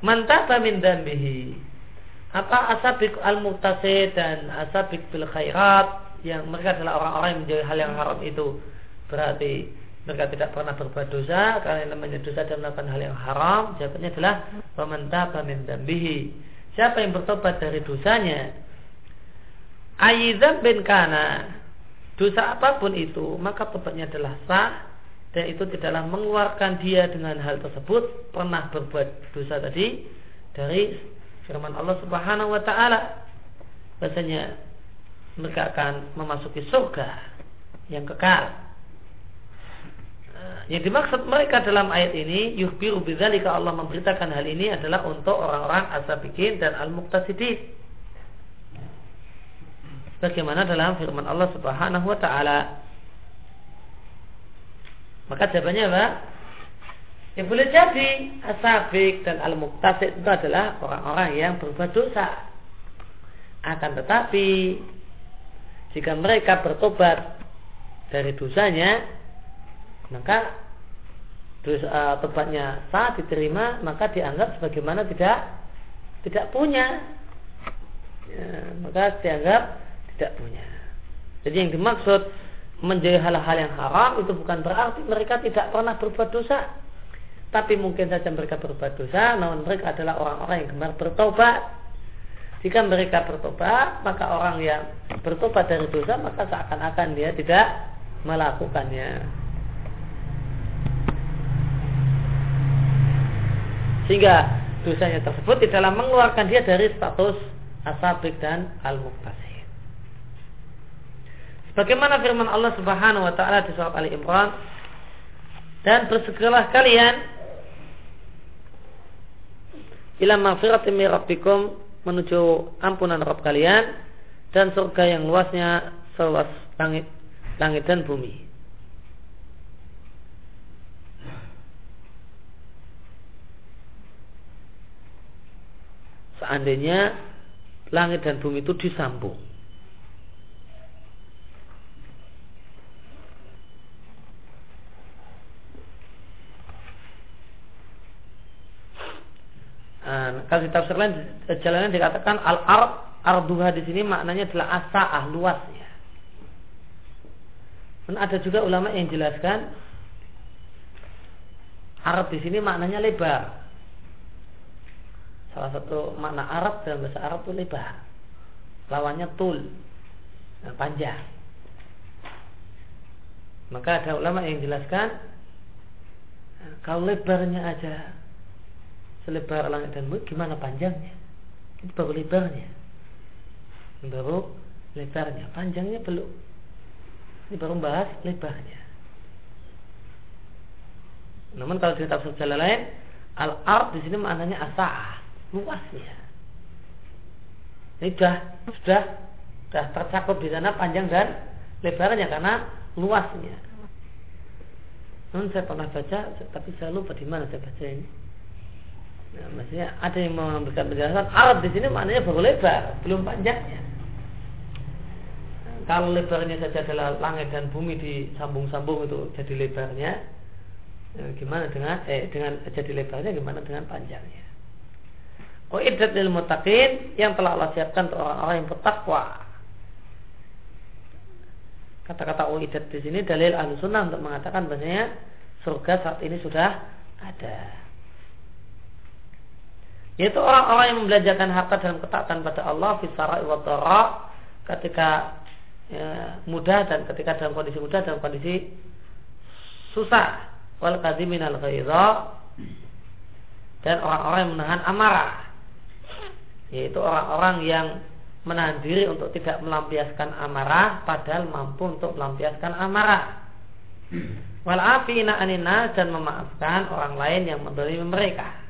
mantaba min dambihi. Apa asabik al dan asabik bil khairat yang mereka adalah orang-orang yang menjauhi hal yang haram itu? Berarti mereka tidak pernah berbuat dosa karena namanya dosa dan melakukan hal yang haram jawabannya adalah pemantaba min dambihi siapa yang bertobat dari dosanya? Ayidzam bin kana. Dosa apa pun itu maka tobatnya adalah sah dan itu tidaklah mengeluarkan dia dengan hal tersebut pernah berbuat dosa tadi dari firman Allah Subhanahu wa taala bahasanya mereka akan memasuki surga yang kekal. Nah, yang dimaksud mereka dalam ayat ini yuhbiru bidzalika Allah memberitakan hal ini adalah untuk orang-orang asabikin dan al-muqtasidin. Bagaimana dalam firman Allah Subhanahu wa taala maka jawabannya apa? Ya boleh jadi asabik dan al-muqtasid itu adalah orang-orang yang berbuat dosa. Akan tetapi jika mereka bertobat dari dosanya, maka dosa uh, tobatnya sah diterima, maka dianggap sebagaimana tidak tidak punya. Ya, maka dianggap tidak punya. Jadi yang dimaksud menjadi hal-hal yang haram itu bukan berarti mereka tidak pernah berbuat dosa. Tapi mungkin saja mereka berbuat dosa, namun mereka adalah orang-orang yang gemar bertobat. Jika mereka bertobat, maka orang yang bertobat dari dosa, maka seakan-akan dia tidak melakukannya. Sehingga dosanya tersebut tidaklah mengeluarkan dia dari status asabik dan al-muqtas. Bagaimana firman Allah Subhanahu wa taala di surat Ali Imran? Dan bersegeralah kalian ila magfiratin min rabbikum menuju ampunan Rabb kalian dan surga yang luasnya seluas langit langit dan bumi. Seandainya langit dan bumi itu disambung Nah, kalau di tafsir lain jalannya dikatakan al ard arduha di sini maknanya adalah asaah luasnya. Dan ada juga ulama yang jelaskan Arab di sini maknanya lebar. Salah satu makna Arab dalam bahasa Arab itu lebar. Lawannya tul, nah, panjang. Maka ada ulama yang jelaskan kalau lebarnya aja selebar langit dan bumi, gimana panjangnya? Itu baru lebarnya. Baru lebarnya, panjangnya belum. Ini baru bahas lebarnya. Namun kalau tafsir jalan lain, al-ard di sini maknanya asa'ah, luasnya. Ini sudah sudah sudah tercakup di sana panjang dan lebarnya karena luasnya. Namun saya pernah baca, tapi saya lupa di mana saya baca ini. Nah, maksudnya ada yang memberikan penjelasan Arab di sini maknanya baru lebar, belum panjangnya. Nah, kalau lebarnya saja adalah langit dan bumi disambung-sambung itu jadi lebarnya, nah, gimana dengan eh dengan jadi lebarnya gimana dengan panjangnya? Oh iddat lil mutaqin yang telah Allah siapkan untuk orang-orang yang bertakwa. Kata-kata uidat di sini dalil ahlu sunnah untuk mengatakan bahasanya surga saat ini sudah ada. Yaitu orang-orang yang membelanjakan harta dalam ketaatan pada Allah fisara iwatara ketika ya, mudah dan ketika dalam kondisi mudah dalam kondisi susah. Wal al ghaidha. Dan orang-orang yang menahan amarah. Yaitu orang-orang yang menahan diri untuk tidak melampiaskan amarah padahal mampu untuk melampiaskan amarah. Wal afina anina dan memaafkan orang lain yang mendolimi mereka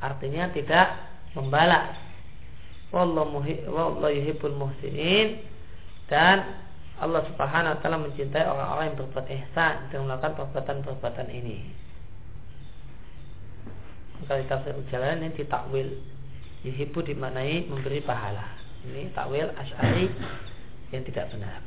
Artinya tidak membalas. Wallahu yuhibbul muhsinin dan Allah Subhanahu wa taala mencintai orang-orang yang berbuat ihsan dan melakukan perbuatan-perbuatan ini. Di tafsir jalan ini ditakwil yuhibbu dimaknai memberi pahala. Ini takwil asy'ari yang tidak benar.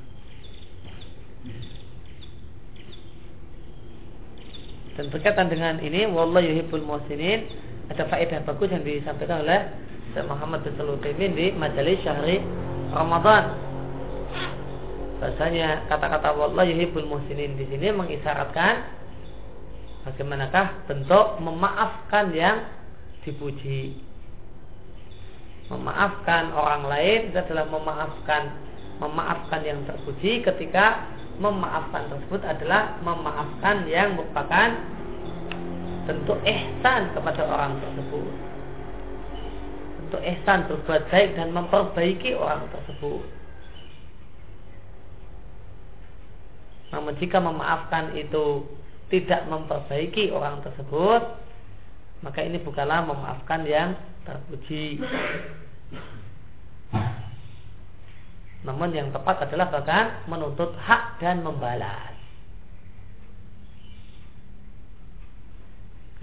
Dan berkaitan dengan ini, wallahu yuhibbul muhsinin ada faedah bagus yang disampaikan oleh Syekh Muhammad bin Salutimin di majelis syahri Ramadan. Bahasanya kata-kata wallah yuhibbul muhsinin di sini mengisyaratkan bagaimanakah bentuk memaafkan yang dipuji. Memaafkan orang lain itu adalah memaafkan memaafkan yang terpuji ketika memaafkan tersebut adalah memaafkan yang merupakan bentuk ihsan kepada orang tersebut. Bentuk ihsan berbuat baik dan memperbaiki orang tersebut. Namun jika memaafkan itu tidak memperbaiki orang tersebut maka ini bukanlah memaafkan yang terpuji. Namun yang tepat adalah bahkan menuntut hak dan membalas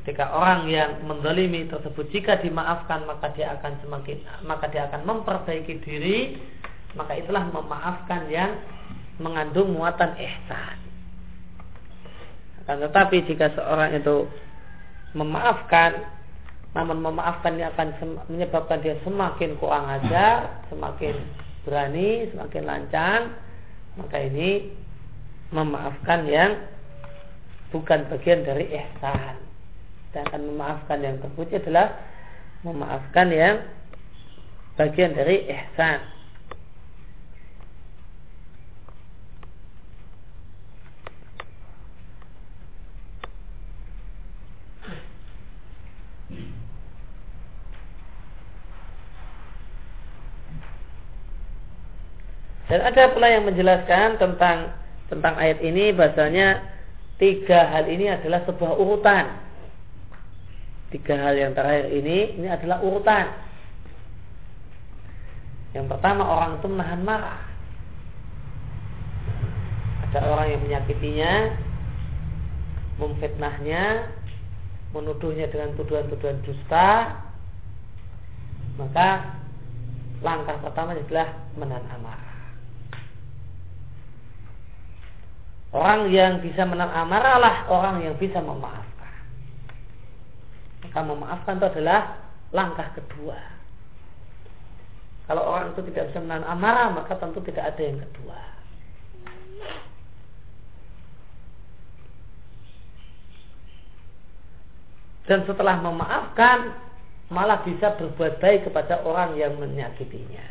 Ketika orang yang mendolimi tersebut jika dimaafkan maka dia akan semakin maka dia akan memperbaiki diri maka itulah memaafkan yang mengandung muatan ihsan. Akan tetapi jika seorang itu memaafkan namun memaafkan ini akan menyebabkan dia semakin kurang ajar, semakin berani, semakin lancang, maka ini memaafkan yang bukan bagian dari ihsan dan akan memaafkan yang terpuji adalah memaafkan yang bagian dari ihsan. Dan ada pula yang menjelaskan tentang tentang ayat ini bahasanya tiga hal ini adalah sebuah urutan tiga hal yang terakhir ini ini adalah urutan. Yang pertama orang itu menahan marah. Ada orang yang menyakitinya, memfitnahnya, menuduhnya dengan tuduhan-tuduhan dusta, maka langkah pertama adalah menahan amarah. Orang yang bisa menahan amarah lah orang yang bisa memaafkan. Maka memaafkan itu adalah langkah kedua. Kalau orang itu tidak bisa menahan amarah, maka tentu tidak ada yang kedua. dan setelah memaafkan malah bisa berbuat baik kepada orang yang menyakitinya.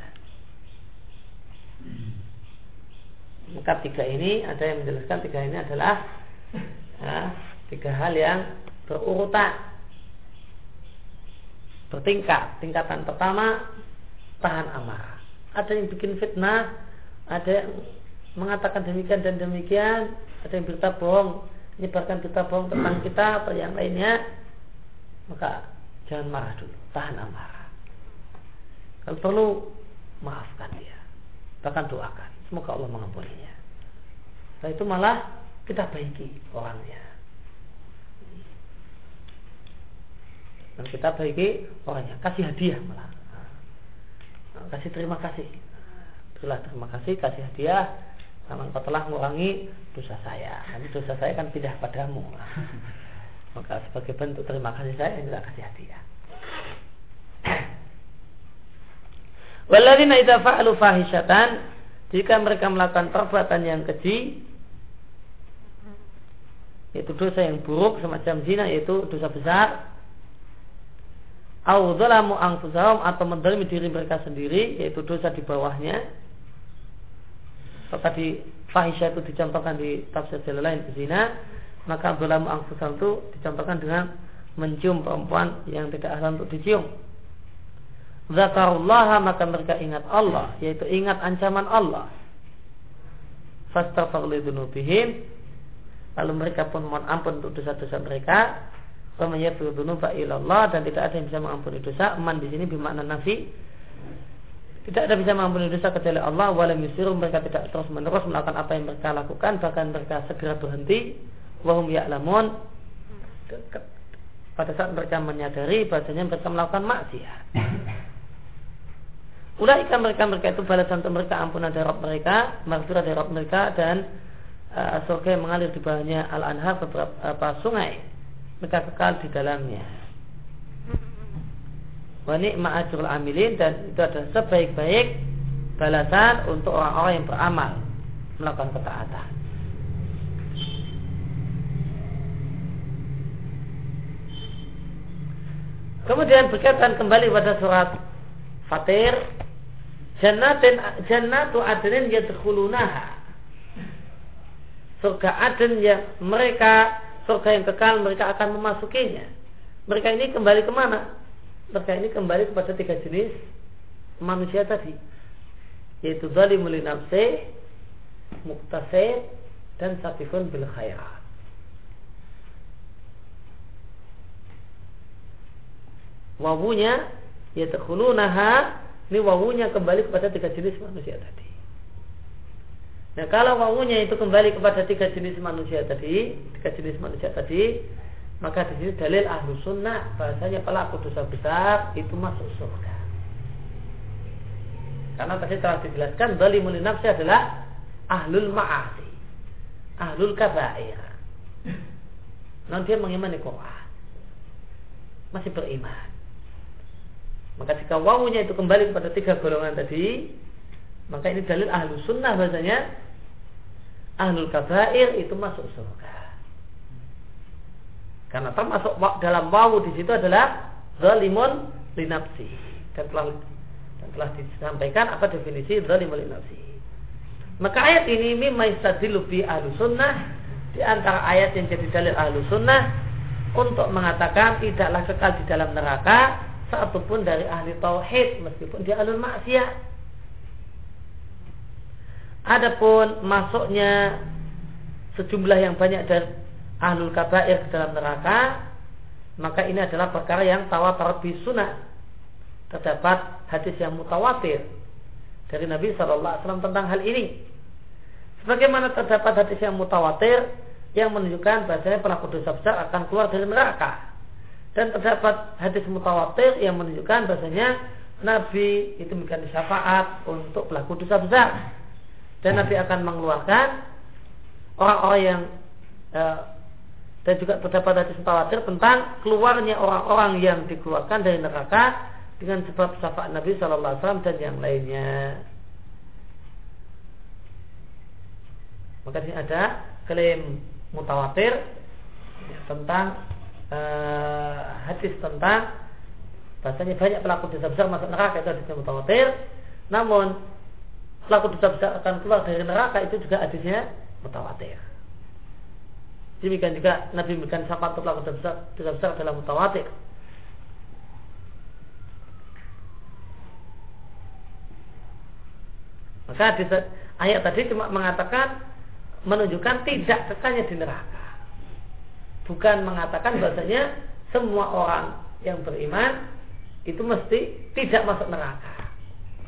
Maka tiga ini ada yang menjelaskan tiga ini adalah ya, tiga hal yang berurutan bertingkat. Tingkatan pertama tahan amarah. Ada yang bikin fitnah, ada yang mengatakan demikian dan demikian, ada yang berita bohong, menyebarkan berita bohong tentang kita atau yang lainnya, maka jangan marah dulu, tahan amarah. Kalau perlu maafkan dia, bahkan doakan, semoga Allah mengampuninya. Setelah itu malah kita baiki orangnya. Dan kita baiki orangnya, kasih hadiah malah. Kasih terima kasih Itulah terima kasih, kasih hadiah karena engkau telah mengurangi dosa saya. Nanti dosa saya kan pindah padamu. Maka sebagai bentuk terima kasih saya, ini kasih hadiah. Waladina idza fa'alu fahishatan jika mereka melakukan perbuatan yang keji yaitu dosa yang buruk semacam zina yaitu dosa besar dzalamu anfusahum atau mendalimi diri mereka sendiri yaitu dosa di bawahnya tadi fahisya itu dicontohkan di tafsir lain zina, maka belamu angfusal itu dicontohkan dengan mencium perempuan yang tidak asal untuk dicium. Zakarullah maka mereka ingat Allah, yaitu ingat ancaman Allah. Fastaghfirulidunubihim Lalu mereka pun mohon ampun untuk dosa-dosa mereka. Allah dan tidak ada yang bisa mengampuni dosa. Man di sini bermakna nafi tidak ada bisa mengampuni dosa kecuali Allah walam yusiru mereka tidak terus menerus melakukan apa yang mereka lakukan bahkan mereka segera berhenti wahum ya'lamun pada saat mereka menyadari bahasanya mereka melakukan maksiat. Ulaika mereka mereka itu balasan untuk mereka ampunan dari mereka, maghfirah dari mereka dan uh, surga yang mengalir di bawahnya al-anhar beberapa sungai. Kekal di dalamnya wa ni'ma ajrul amilin dan itu adalah sebaik-baik balasan untuk orang-orang yang beramal melakukan ketaatan. Kemudian berkaitan kembali pada surat Fatir Jannatin jannatu adnin yadkhulunaha Surga Aden yang mereka surga yang kekal mereka akan memasukinya. Mereka ini kembali ke mana? maka ini kembali kepada tiga jenis manusia tadi yaitu zalimul nafsi muktasid dan satifun bil khairat wawunya yaitu khulunaha ini wawunya kembali kepada tiga jenis manusia tadi Nah kalau wawunya itu kembali kepada tiga jenis manusia tadi, tiga jenis manusia tadi, maka di sini dalil ahlu sunnah bahasanya pelaku dosa besar itu masuk surga. Karena tadi telah dijelaskan zalimul nafsi adalah ahlul ma'asi. Ahlul kabair. Non dia mengimani Quran. Masih beriman. Maka jika wawunya itu kembali kepada tiga golongan tadi, maka ini dalil ahlu sunnah bahasanya ahlul kabair itu masuk surga. Karena termasuk dalam wawu di situ adalah zalimun linapsi. Dan telah dan telah disampaikan apa definisi zalimun linapsi. Maka ayat ini mimma istadilu bi ahlu sunnah di antara ayat yang jadi dalil ahlu sunnah untuk mengatakan tidaklah kekal di dalam neraka satupun dari ahli tauhid meskipun dia alul maksiat. Adapun masuknya sejumlah yang banyak dari ahlul kabair ke dalam neraka maka ini adalah perkara yang tawatar bi sunnah. Terdapat hadis yang mutawatir dari Nabi Shallallahu Alaihi Wasallam tentang hal ini. Sebagaimana terdapat hadis yang mutawatir yang menunjukkan bahasanya pelaku dosa besar akan keluar dari neraka. Dan terdapat hadis mutawatir yang menunjukkan bahasanya Nabi itu memberikan syafaat untuk pelaku dosa besar dan Nabi akan mengeluarkan orang-orang yang eh, dan juga terdapat hadis mutawatir tentang keluarnya orang-orang yang dikeluarkan dari neraka dengan sebab syafaat Nabi Shallallahu Alaihi Wasallam dan yang lainnya. Maka ini ada klaim mutawatir tentang uh, hadis tentang bahasanya banyak pelaku dosa besar masuk neraka itu hadisnya mutawatir. Namun pelaku dosa akan keluar dari neraka itu juga hadisnya mutawatir. Demikian juga Nabi memberikan syafaat untuk pelaku dosa besar, besar dalam mutawatir. Maka di, ayat tadi cuma mengatakan menunjukkan tidak kekalnya di neraka. Bukan mengatakan bahasanya semua orang yang beriman itu mesti tidak masuk neraka.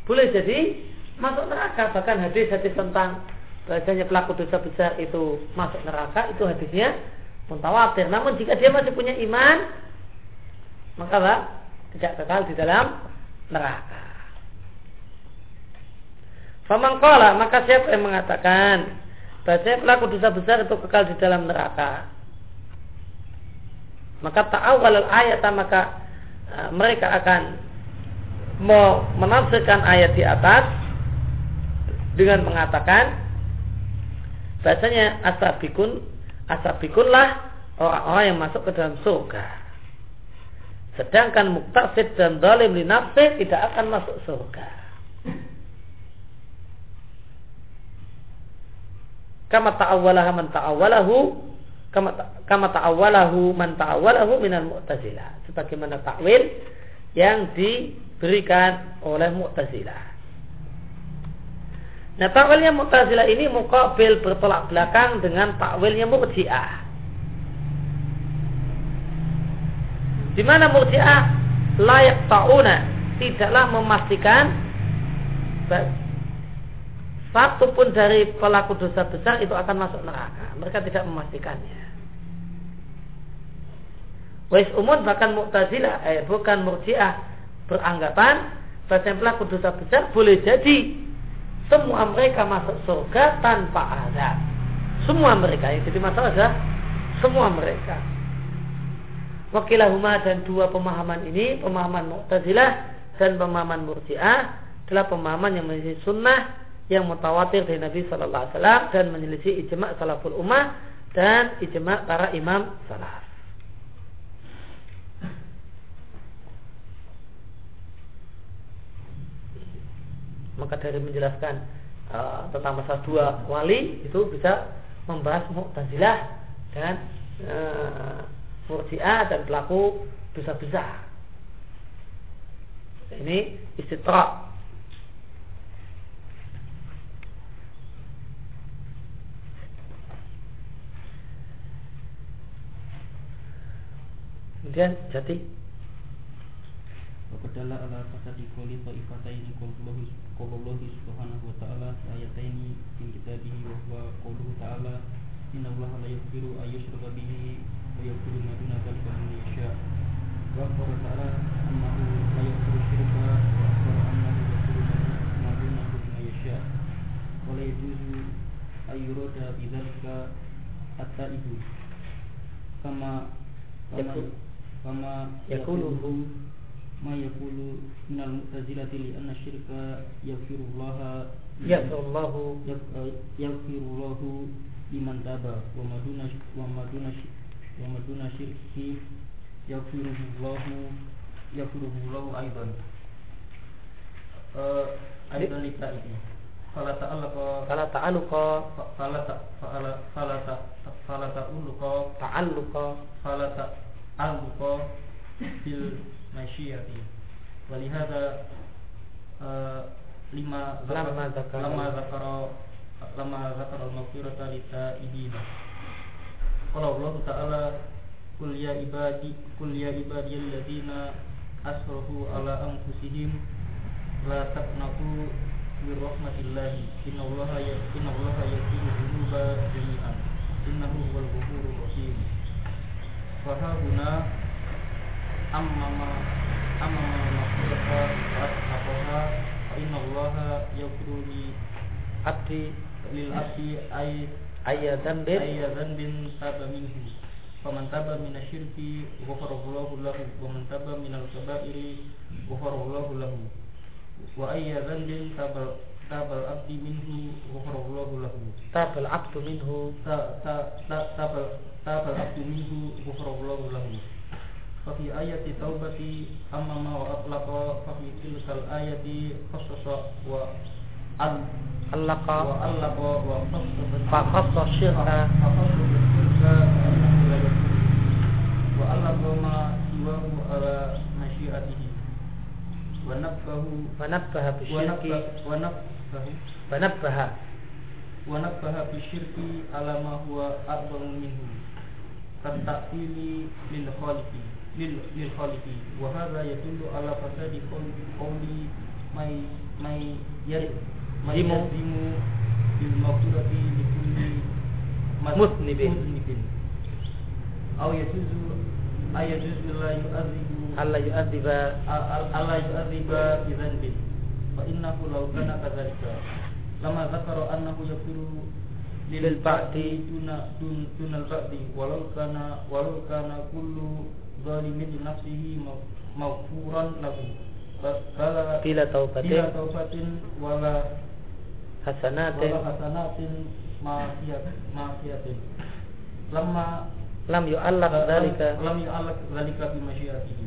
Boleh jadi masuk neraka bahkan hadis-hadis tentang bahasanya pelaku dosa besar itu masuk neraka itu hadisnya mutawatir. Namun jika dia masih punya iman maka lah, tidak kekal di dalam neraka. Famangkola maka siapa yang mengatakan bahwa pelaku dosa besar itu kekal di dalam neraka. Maka ta'awal ayat maka uh, mereka akan mau menafsirkan ayat di atas dengan mengatakan bahasanya asabikun asabikunlah orang-orang yang masuk ke dalam surga. Sedangkan muktasid dan zalim li nafsi tidak akan masuk surga. kama ta'awwalah man ta'awwalahu kama ta'awwalahu man ta'awwalahu minal mu'tazilah sebagaimana takwil yang diberikan oleh mu'tazilah Nah takwilnya mu'tazilah ini mukabil bertolak belakang dengan takwilnya murji'ah di mana murji'ah layak tauna tidaklah memastikan satu pun dari pelaku dosa besar itu akan masuk neraka. Mereka tidak memastikannya. Wais umum bahkan Mu'tazilah, eh, bukan Murji'ah beranggapan bahwa pelaku dosa besar boleh jadi semua mereka masuk surga tanpa azab. Semua mereka yang jadi masalah adalah semua mereka. Wakilahuma dan dua pemahaman ini, pemahaman Mu'tazilah dan pemahaman Murji'ah adalah pemahaman yang menjadi sunnah yang mutawatir dari Nabi Shallallahu Alaihi Wasallam dan menyelisih ijma salaful ummah dan ijma para imam salaf. Maka dari menjelaskan uh, tentang masalah dua wali itu bisa membahas Mu'tazilah dan uh, Murji'ah dan pelaku dosa besar. Ini istitra Kemudian jati Wakadala ala fasadi koli ta'ifataini Qawlullahi subhanahu wa ta'ala Ayataini min kitabihi wa huwa qawluhu ta'ala Inna Allah la yaghfiru ayyushraka bihi Wa yaghfiru ma duna dhalika liman yasha. Wa akhbara ta'ala annahu la yaghfiru syirka Wa akhbara annahu yaghfiru ma duna liman yasha. Wa la yajuzu ayyurada bidhalika at-ta'ibu Kama Kama kama yakuluhu ma yakulu minal mu'tazilati li anna syirka yaghfirullaha yaghfirullahu yaghfirullahu liman taba wa maduna wa maduna wa maduna syirki yaghfirullahu yaghfirullahu aidan uh, aidan lita ini fala ta'alluqa fala ta'alluqa fala ta fala fala ta fala masyiyati walihada uh, lima lama zakara lama zakara lama zakara al-maghfirata litaibina qala Allah ta'ala kul ya ibadi kul ya ibadi alladziina asrafu ala anfusihim la taqnatu min rahmatillah innallaha ya innallaha yaghfiru dzunuba jami'an innahu huwal ghafurur rahim Fahaguna Ammama Ammama Makhluka Ashabaha Inna Allah Yaghfiru li Abdi Lil abdi ay Ayya dhanbin Ayya dhanbin Taba minhu Faman taba minasyirki Ghafarallahu lahu Wa man taba minal kabairi Ghafarallahu lahu Wa ayya dhanbin Taba tabal abdi minhu Ghafarallahu lahu Tabal abdu minhu Tabal abdu minhu Ghafarallahu lahu ففي آية التوبة أما ما وأطلق ففي تلك الآية خصص وأل علق وألق وخصص فخص الشرك فخصص الشرك أنه لا يكون وألق ما سواه على مشيئته ونبه ونبه بالشرك ونبه ونبه ونبه بالشرك على ما هو أعظم منه كالتأثير للخالق للخالق وهذا يدل على فساد قول قول ما ما ما يلزم بالمغفرة لكل مذنب مذنب أو يجوز أو يجوز لا يؤذب ألا يؤذب ألا يؤذب بذنب فإنه لو كان كذلك لما ذكر أنه يغفر للبعد دون دون دون البعد ولو كان ولو كان كل zalimin nafsihi maghfuran lahu. Bala bila taubatin bila taubatin wala hasanatin. wala hasanatin ma'siyat ma'siyatin lama lam yu'allaq dzalika lam yu'allaq dzalika bi masyiatihi.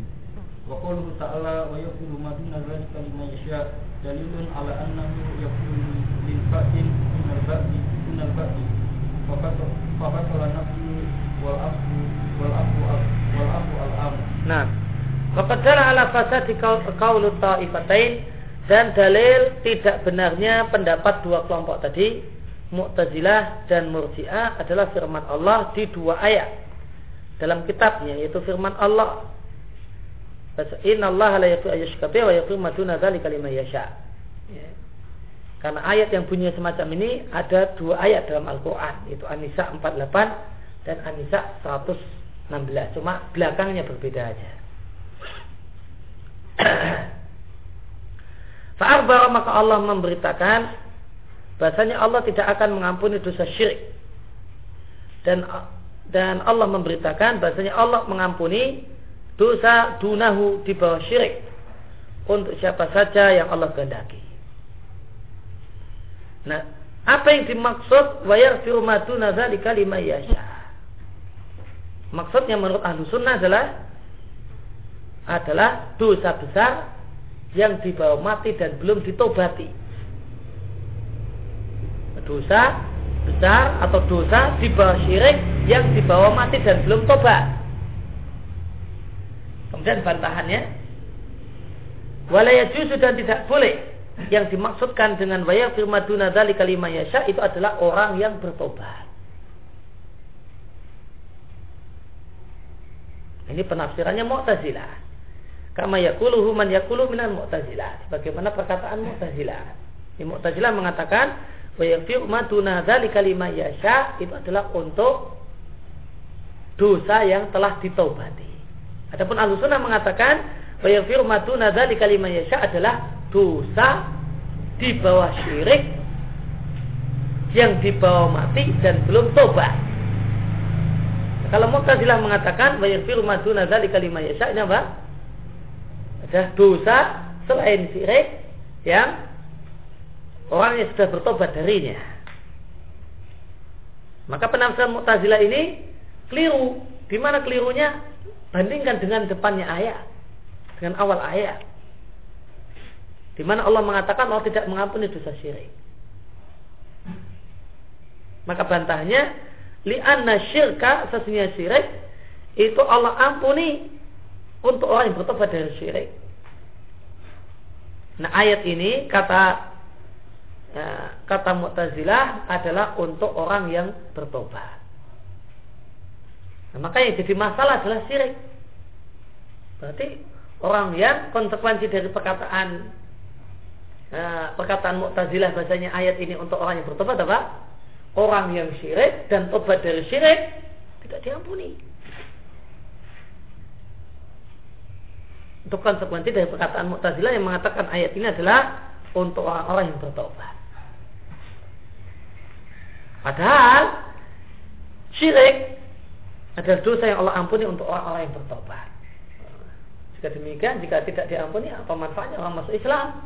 Wa qawluhu ta'ala wa yaqulu ma duna dzalika liman yasha. Dalilun ala annahu yaqulu lil fa'il min al-ba'di min al-ba'di fa qad fa qad wal afu wal afu. Nah, kepada kaulu taifatain dan dalil tidak benarnya pendapat dua kelompok tadi Mu'tazilah dan Murji'ah adalah firman Allah di dua ayat dalam kitabnya yaitu firman Allah Inna la yaghfiru wa yaghfiru ma duna dzalika liman yasha. Ya. Karena ayat yang bunyinya semacam ini ada dua ayat dalam Al-Qur'an, itu An-Nisa 48 dan An-Nisa 116. Cuma belakangnya berbeda aja. Fa'arbar maka Allah memberitakan bahasanya Allah tidak akan mengampuni dosa syirik. Dan dan Allah memberitakan bahasanya Allah mengampuni dosa dunahu di bawah syirik untuk siapa saja yang Allah kehendaki. Nah, apa yang dimaksud wayar firmatu nazali kalimah yasha? Maksudnya menurut ahlu sunnah adalah adalah dosa besar yang dibawa mati dan belum ditobati. Dosa besar atau dosa di bawah syirik yang dibawa mati dan belum tobat. Kemudian bantahannya walaya juzu dan tidak boleh yang dimaksudkan dengan waya firmaduna dari kalimah yasha itu adalah orang yang bertobat. Ini penafsirannya Mu'tazilah. Kama yakuluhu man yakulu minal Mu'tazilah. Sebagaimana perkataan Mu'tazilah. Di Mu'tazilah mengatakan wa firmaduna dari kalimah yasha itu adalah untuk dosa yang telah ditobati. Adapun ahlu sunnah mengatakan Wayaghfiru maduna dzalika liman yasha adalah dosa di bawah syirik yang dibawa mati dan belum tobat. Kalau Mu'tazilah mengatakan wayaghfiru maduna dzalika liman yasha ini apa? Ada dosa selain syirik yang orang yang sudah bertobat darinya. Maka penafsiran Mu'tazilah ini keliru. Di mana kelirunya? Bandingkan dengan depannya ayat. Dengan awal ayat. Di mana Allah mengatakan Allah tidak mengampuni dosa syirik. Maka bantahnya li'anna syirka sesungguhnya syirik itu Allah ampuni untuk orang yang bertobat dari syirik. Nah ayat ini kata ya, kata Mu'tazilah adalah untuk orang yang bertobat. Nah, maka yang jadi masalah adalah syirik. Berarti orang yang konsekuensi dari perkataan nah, perkataan Mu'tazilah bahasanya ayat ini untuk orang yang bertobat apa? Orang yang syirik dan tobat dari syirik tidak diampuni. Untuk konsekuensi dari perkataan Mu'tazilah yang mengatakan ayat ini adalah untuk orang-orang yang bertobat. Padahal syirik adalah dosa yang Allah ampuni untuk orang-orang yang bertobat. Jika demikian, jika tidak diampuni, apa manfaatnya orang masuk Islam?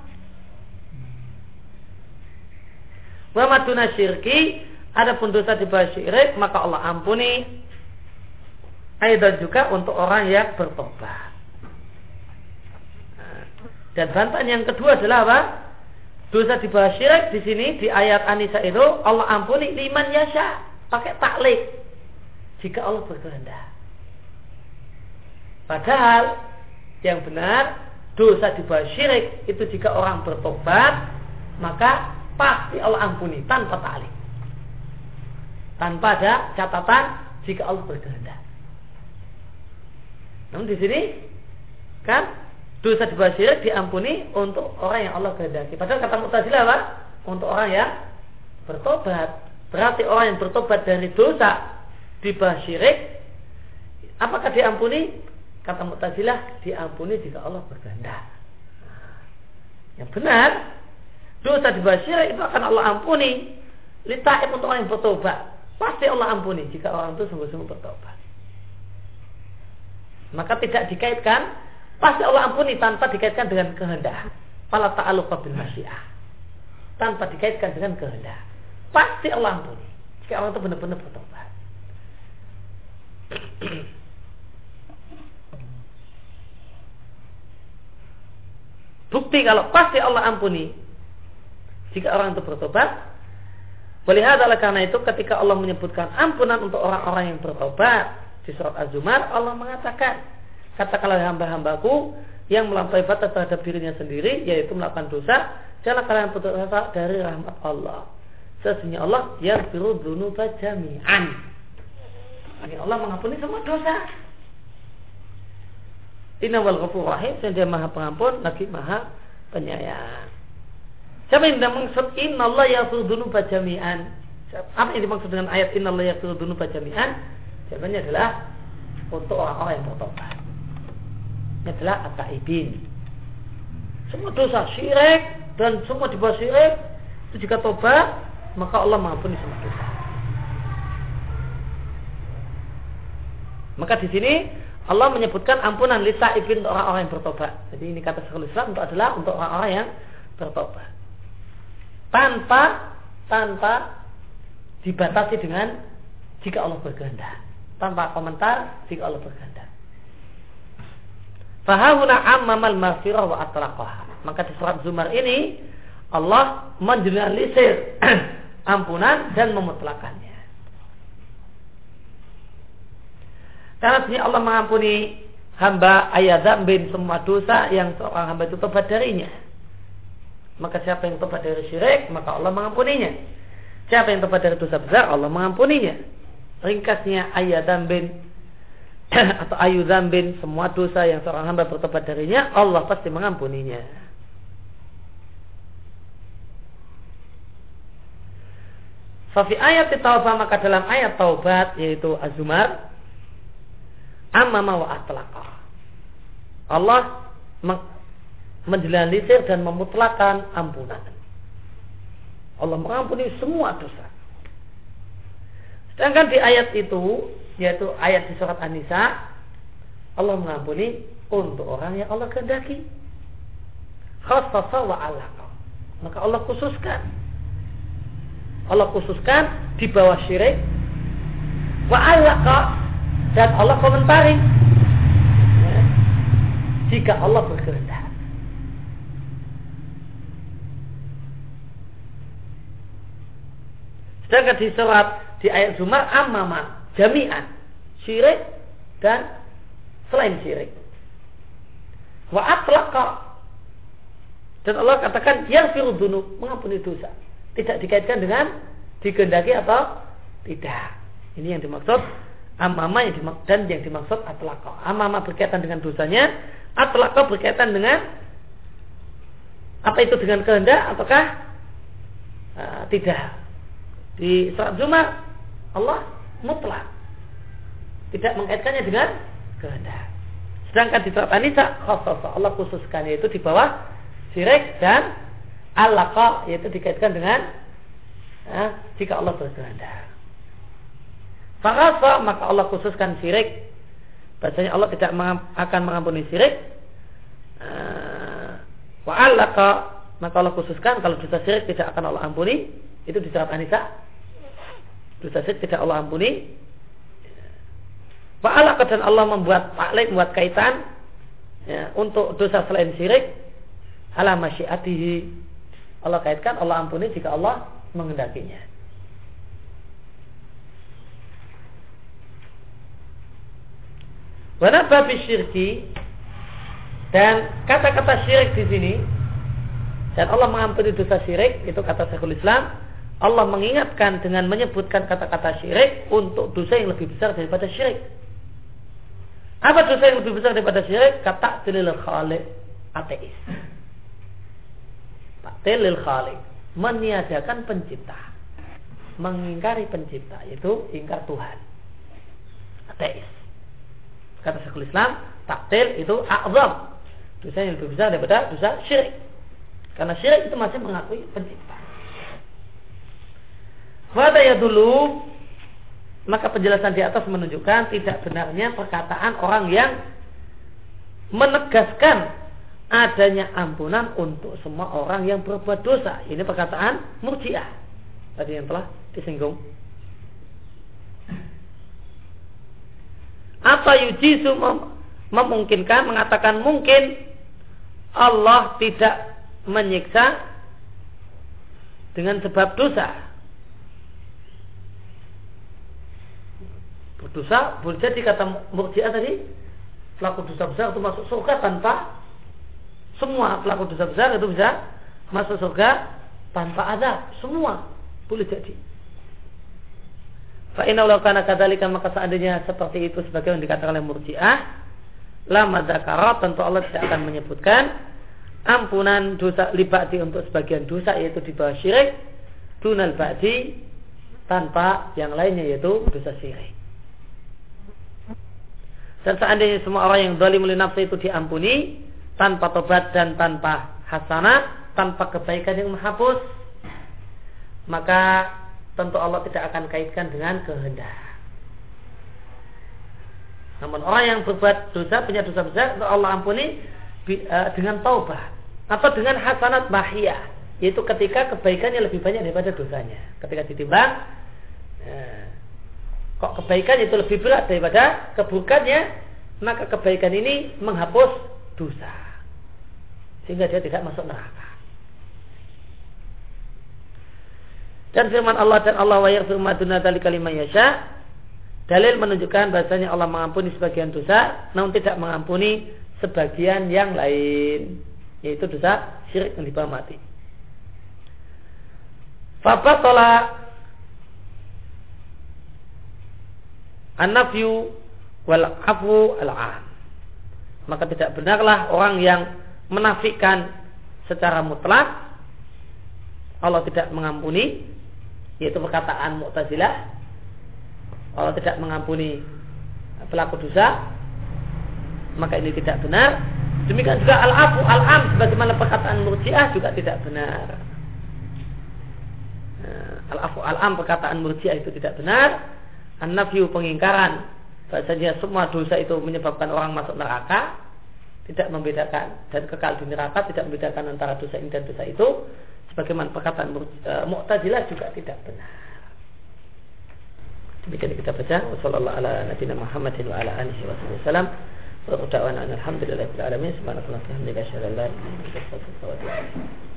Wa maduna syirki, adapun dosa di bawah syirik, maka Allah ampuni Aidan juga untuk orang yang bertobat. Dan bantahan yang kedua adalah apa? Dosa di bawah syirik di sini di ayat Anisa itu Allah ampuni liman yasha pakai taklik jika Allah berkehendak. Padahal yang benar dosa di bawah syirik itu jika orang bertobat maka pasti Allah ampuni tanpa taklik. Tanpa ada catatan jika Allah berkehendak. Namun di sini kan dosa di bawah syirik diampuni untuk orang yang Allah kehendaki. Padahal kata Mu'tazilah apa? Untuk orang yang bertobat. Berarti orang yang bertobat dari dosa di bawah syirik apakah diampuni? Kata Mu'tazilah diampuni jika Allah berkehendak. Yang benar, dosa di bawah syirik itu akan Allah ampuni. Litaib untuk orang yang bertobat. Pasti Allah ampuni jika orang itu sungguh-sungguh bertobat maka tidak dikaitkan pasti Allah ampuni tanpa dikaitkan dengan kehendak. Fala ta'alluq bil masyiah. Tanpa dikaitkan dengan kehendak. Pasti Allah ampuni jika orang itu benar-benar bertobat. Bukti kalau pasti Allah ampuni jika orang itu bertobat. Melihat adalah karena itu ketika Allah menyebutkan ampunan untuk orang-orang yang bertobat, di surat Az-Zumar Allah mengatakan, katakanlah hamba-hambaku yang melampaui batas terhadap dirinya sendiri yaitu melakukan dosa, jangan kalian putus asa dari rahmat Allah. Sesungguhnya Allah yaghfiru dzunuba jami'an. Allah mengampuni semua dosa. Inna wal rahim dia maha pengampun lagi maha penyayang. Siapa yang maksud inna Allah yaghfiru dzunuba jami'an? Apa yang dimaksud dengan ayat inna Allah yaghfiru dzunuba jami'an? Jawabannya adalah untuk orang-orang yang bertobat. Ini adalah at-taibin. Semua dosa syirik dan semua di bawah syirik itu jika tobat maka Allah mengampuni semua dosa. Maka di sini Allah menyebutkan ampunan lita ibin untuk orang-orang yang bertobat. Jadi ini kata sekali Islam untuk adalah untuk orang-orang yang bertobat. Tanpa tanpa dibatasi dengan jika Allah berkehendak tanpa komentar jika Allah berkehendak. Fahahuna ammamal maghfirah wa atlaqaha. Maka di surat Zumar ini Allah menjelaskan ampunan dan memutlakannya. Karena sini Allah mengampuni hamba ayat bin semua dosa yang seorang hamba itu tobat darinya. Maka siapa yang tobat dari syirik, maka Allah mengampuninya. Siapa yang tobat dari dosa besar, Allah mengampuninya ringkasnya ayat dambin atau ayu dambin semua dosa yang seorang hamba bertobat darinya Allah pasti mengampuninya Fafi ayat taubat maka dalam ayat taubat yaitu azumar amma wa atlaqa. Allah menjelaskan dan memutlakan ampunan. Allah mengampuni semua dosa. Sedangkan di ayat itu, yaitu ayat di surat An-Nisa, Allah mengampuni untuk orang yang Allah kehendaki. Khassasa wa alaqa. Maka Allah khususkan. Allah khususkan di bawah syirik wa alaqa dan Allah komentari. Ya. Jika Allah berkehendak. Sedangkan di surat di ayat Zumar amama jami'an syirik dan selain syirik. Wa atlaqa dan Allah katakan yang firudunu mengampuni dosa. Tidak dikaitkan dengan digendaki atau tidak. Ini yang dimaksud amama yang dimaksud, dan yang dimaksud atlaqa. Amama berkaitan dengan dosanya, atlaqa berkaitan dengan apa itu dengan kehendak ataukah uh, tidak. Di surat Zumar Allah mutlak. Tidak mengaitkannya dengan kehendak. Sedangkan di surat An-Nisa Allah khususkan yaitu di bawah syirik dan alaqa yaitu dikaitkan dengan ya, jika Allah berkehendak. Fakasa maka Allah khususkan syirik. Bahasanya Allah tidak akan mengampuni syirik. Eh, wa alaqa maka Allah khususkan kalau dosa syirik tidak akan Allah ampuni. Itu di surat An-Nisa dosa syirik tidak Allah ampuni Fa'alaka dan Allah membuat taklid, membuat kaitan ya, untuk dosa selain syirik ala masyiatihi. Allah kaitkan Allah ampuni jika Allah mengendakinya. Wana babi syirki dan kata-kata syirik di sini dan Allah mengampuni dosa syirik itu kata Syekhul Islam Allah mengingatkan dengan menyebutkan kata-kata syirik untuk dosa yang lebih besar daripada syirik. Apa dosa yang lebih besar daripada syirik? Kata tilil khalik ateis. Tilil khalik meniadakan pencipta, mengingkari pencipta, yaitu ingkar Tuhan. Ateis. Kata Syekhul Islam, taktil itu azam. Dosa yang lebih besar daripada dosa syirik. Karena syirik itu masih mengakui pencipta. Fada ya dulu maka penjelasan di atas menunjukkan tidak benarnya perkataan orang yang menegaskan adanya ampunan untuk semua orang yang berbuat dosa. Ini perkataan murjiah. Tadi yang telah disinggung. Apa yujisu mem memungkinkan mengatakan mungkin Allah tidak menyiksa dengan sebab dosa berdosa boleh jadi kata murjiah tadi pelaku dosa besar itu masuk surga tanpa semua pelaku dosa besar itu bisa masuk surga tanpa azab. Semua boleh jadi. Fa'inna Allah kana kadalika maka seandainya seperti itu sebagai yang dikatakan oleh murjiah lama zakara tentu Allah tidak akan menyebutkan ampunan dosa libati untuk sebagian dosa yaitu di bawah syirik dunal ba'di tanpa yang lainnya yaitu dosa syirik dan seandainya semua orang yang zalim oleh nafsu itu diampuni tanpa tobat dan tanpa hasanah, tanpa kebaikan yang menghapus, maka tentu Allah tidak akan kaitkan dengan kehendak. Namun orang yang berbuat dosa, punya dosa besar, Allah ampuni eh, dengan taubat atau dengan hasanat mahiyah, yaitu ketika kebaikannya lebih banyak daripada dosanya. Ketika ditimbang, eh, kok kebaikan itu lebih berat daripada keburukannya, maka kebaikan ini menghapus dosa. Sehingga dia tidak masuk neraka. Dan firman Allah dan Allah wa yaghfiru ma duna dzalika yasha. Dalil menunjukkan bahasanya Allah mengampuni sebagian dosa, namun tidak mengampuni sebagian yang lain, yaitu dosa syirik yang dibawa mati. Fabatola An-nafyu wal afu al -am. Maka tidak benarlah orang yang menafikan secara mutlak Allah tidak mengampuni yaitu perkataan Mu'tazilah. Allah tidak mengampuni pelaku dosa maka ini tidak benar. Demikian juga al-afu al-am sebagaimana perkataan Murji'ah juga tidak benar. Nah, al-afu al-am perkataan Murji'ah itu tidak benar an-nafyu pengingkaran. Bahasanya semua dosa itu menyebabkan orang masuk neraka tidak membedakan. Dan kekal di neraka tidak membedakan antara dosa ini dan dosa itu. Sebagaimana perkataan e, Mu'tazilah juga tidak benar. Demikian kita baca. Wasallallahu ala nabiyina Muhammadin wa ala alihi wasallam. Wa alamin. Subhanallahi wa bihamdihi la ilaha illa anta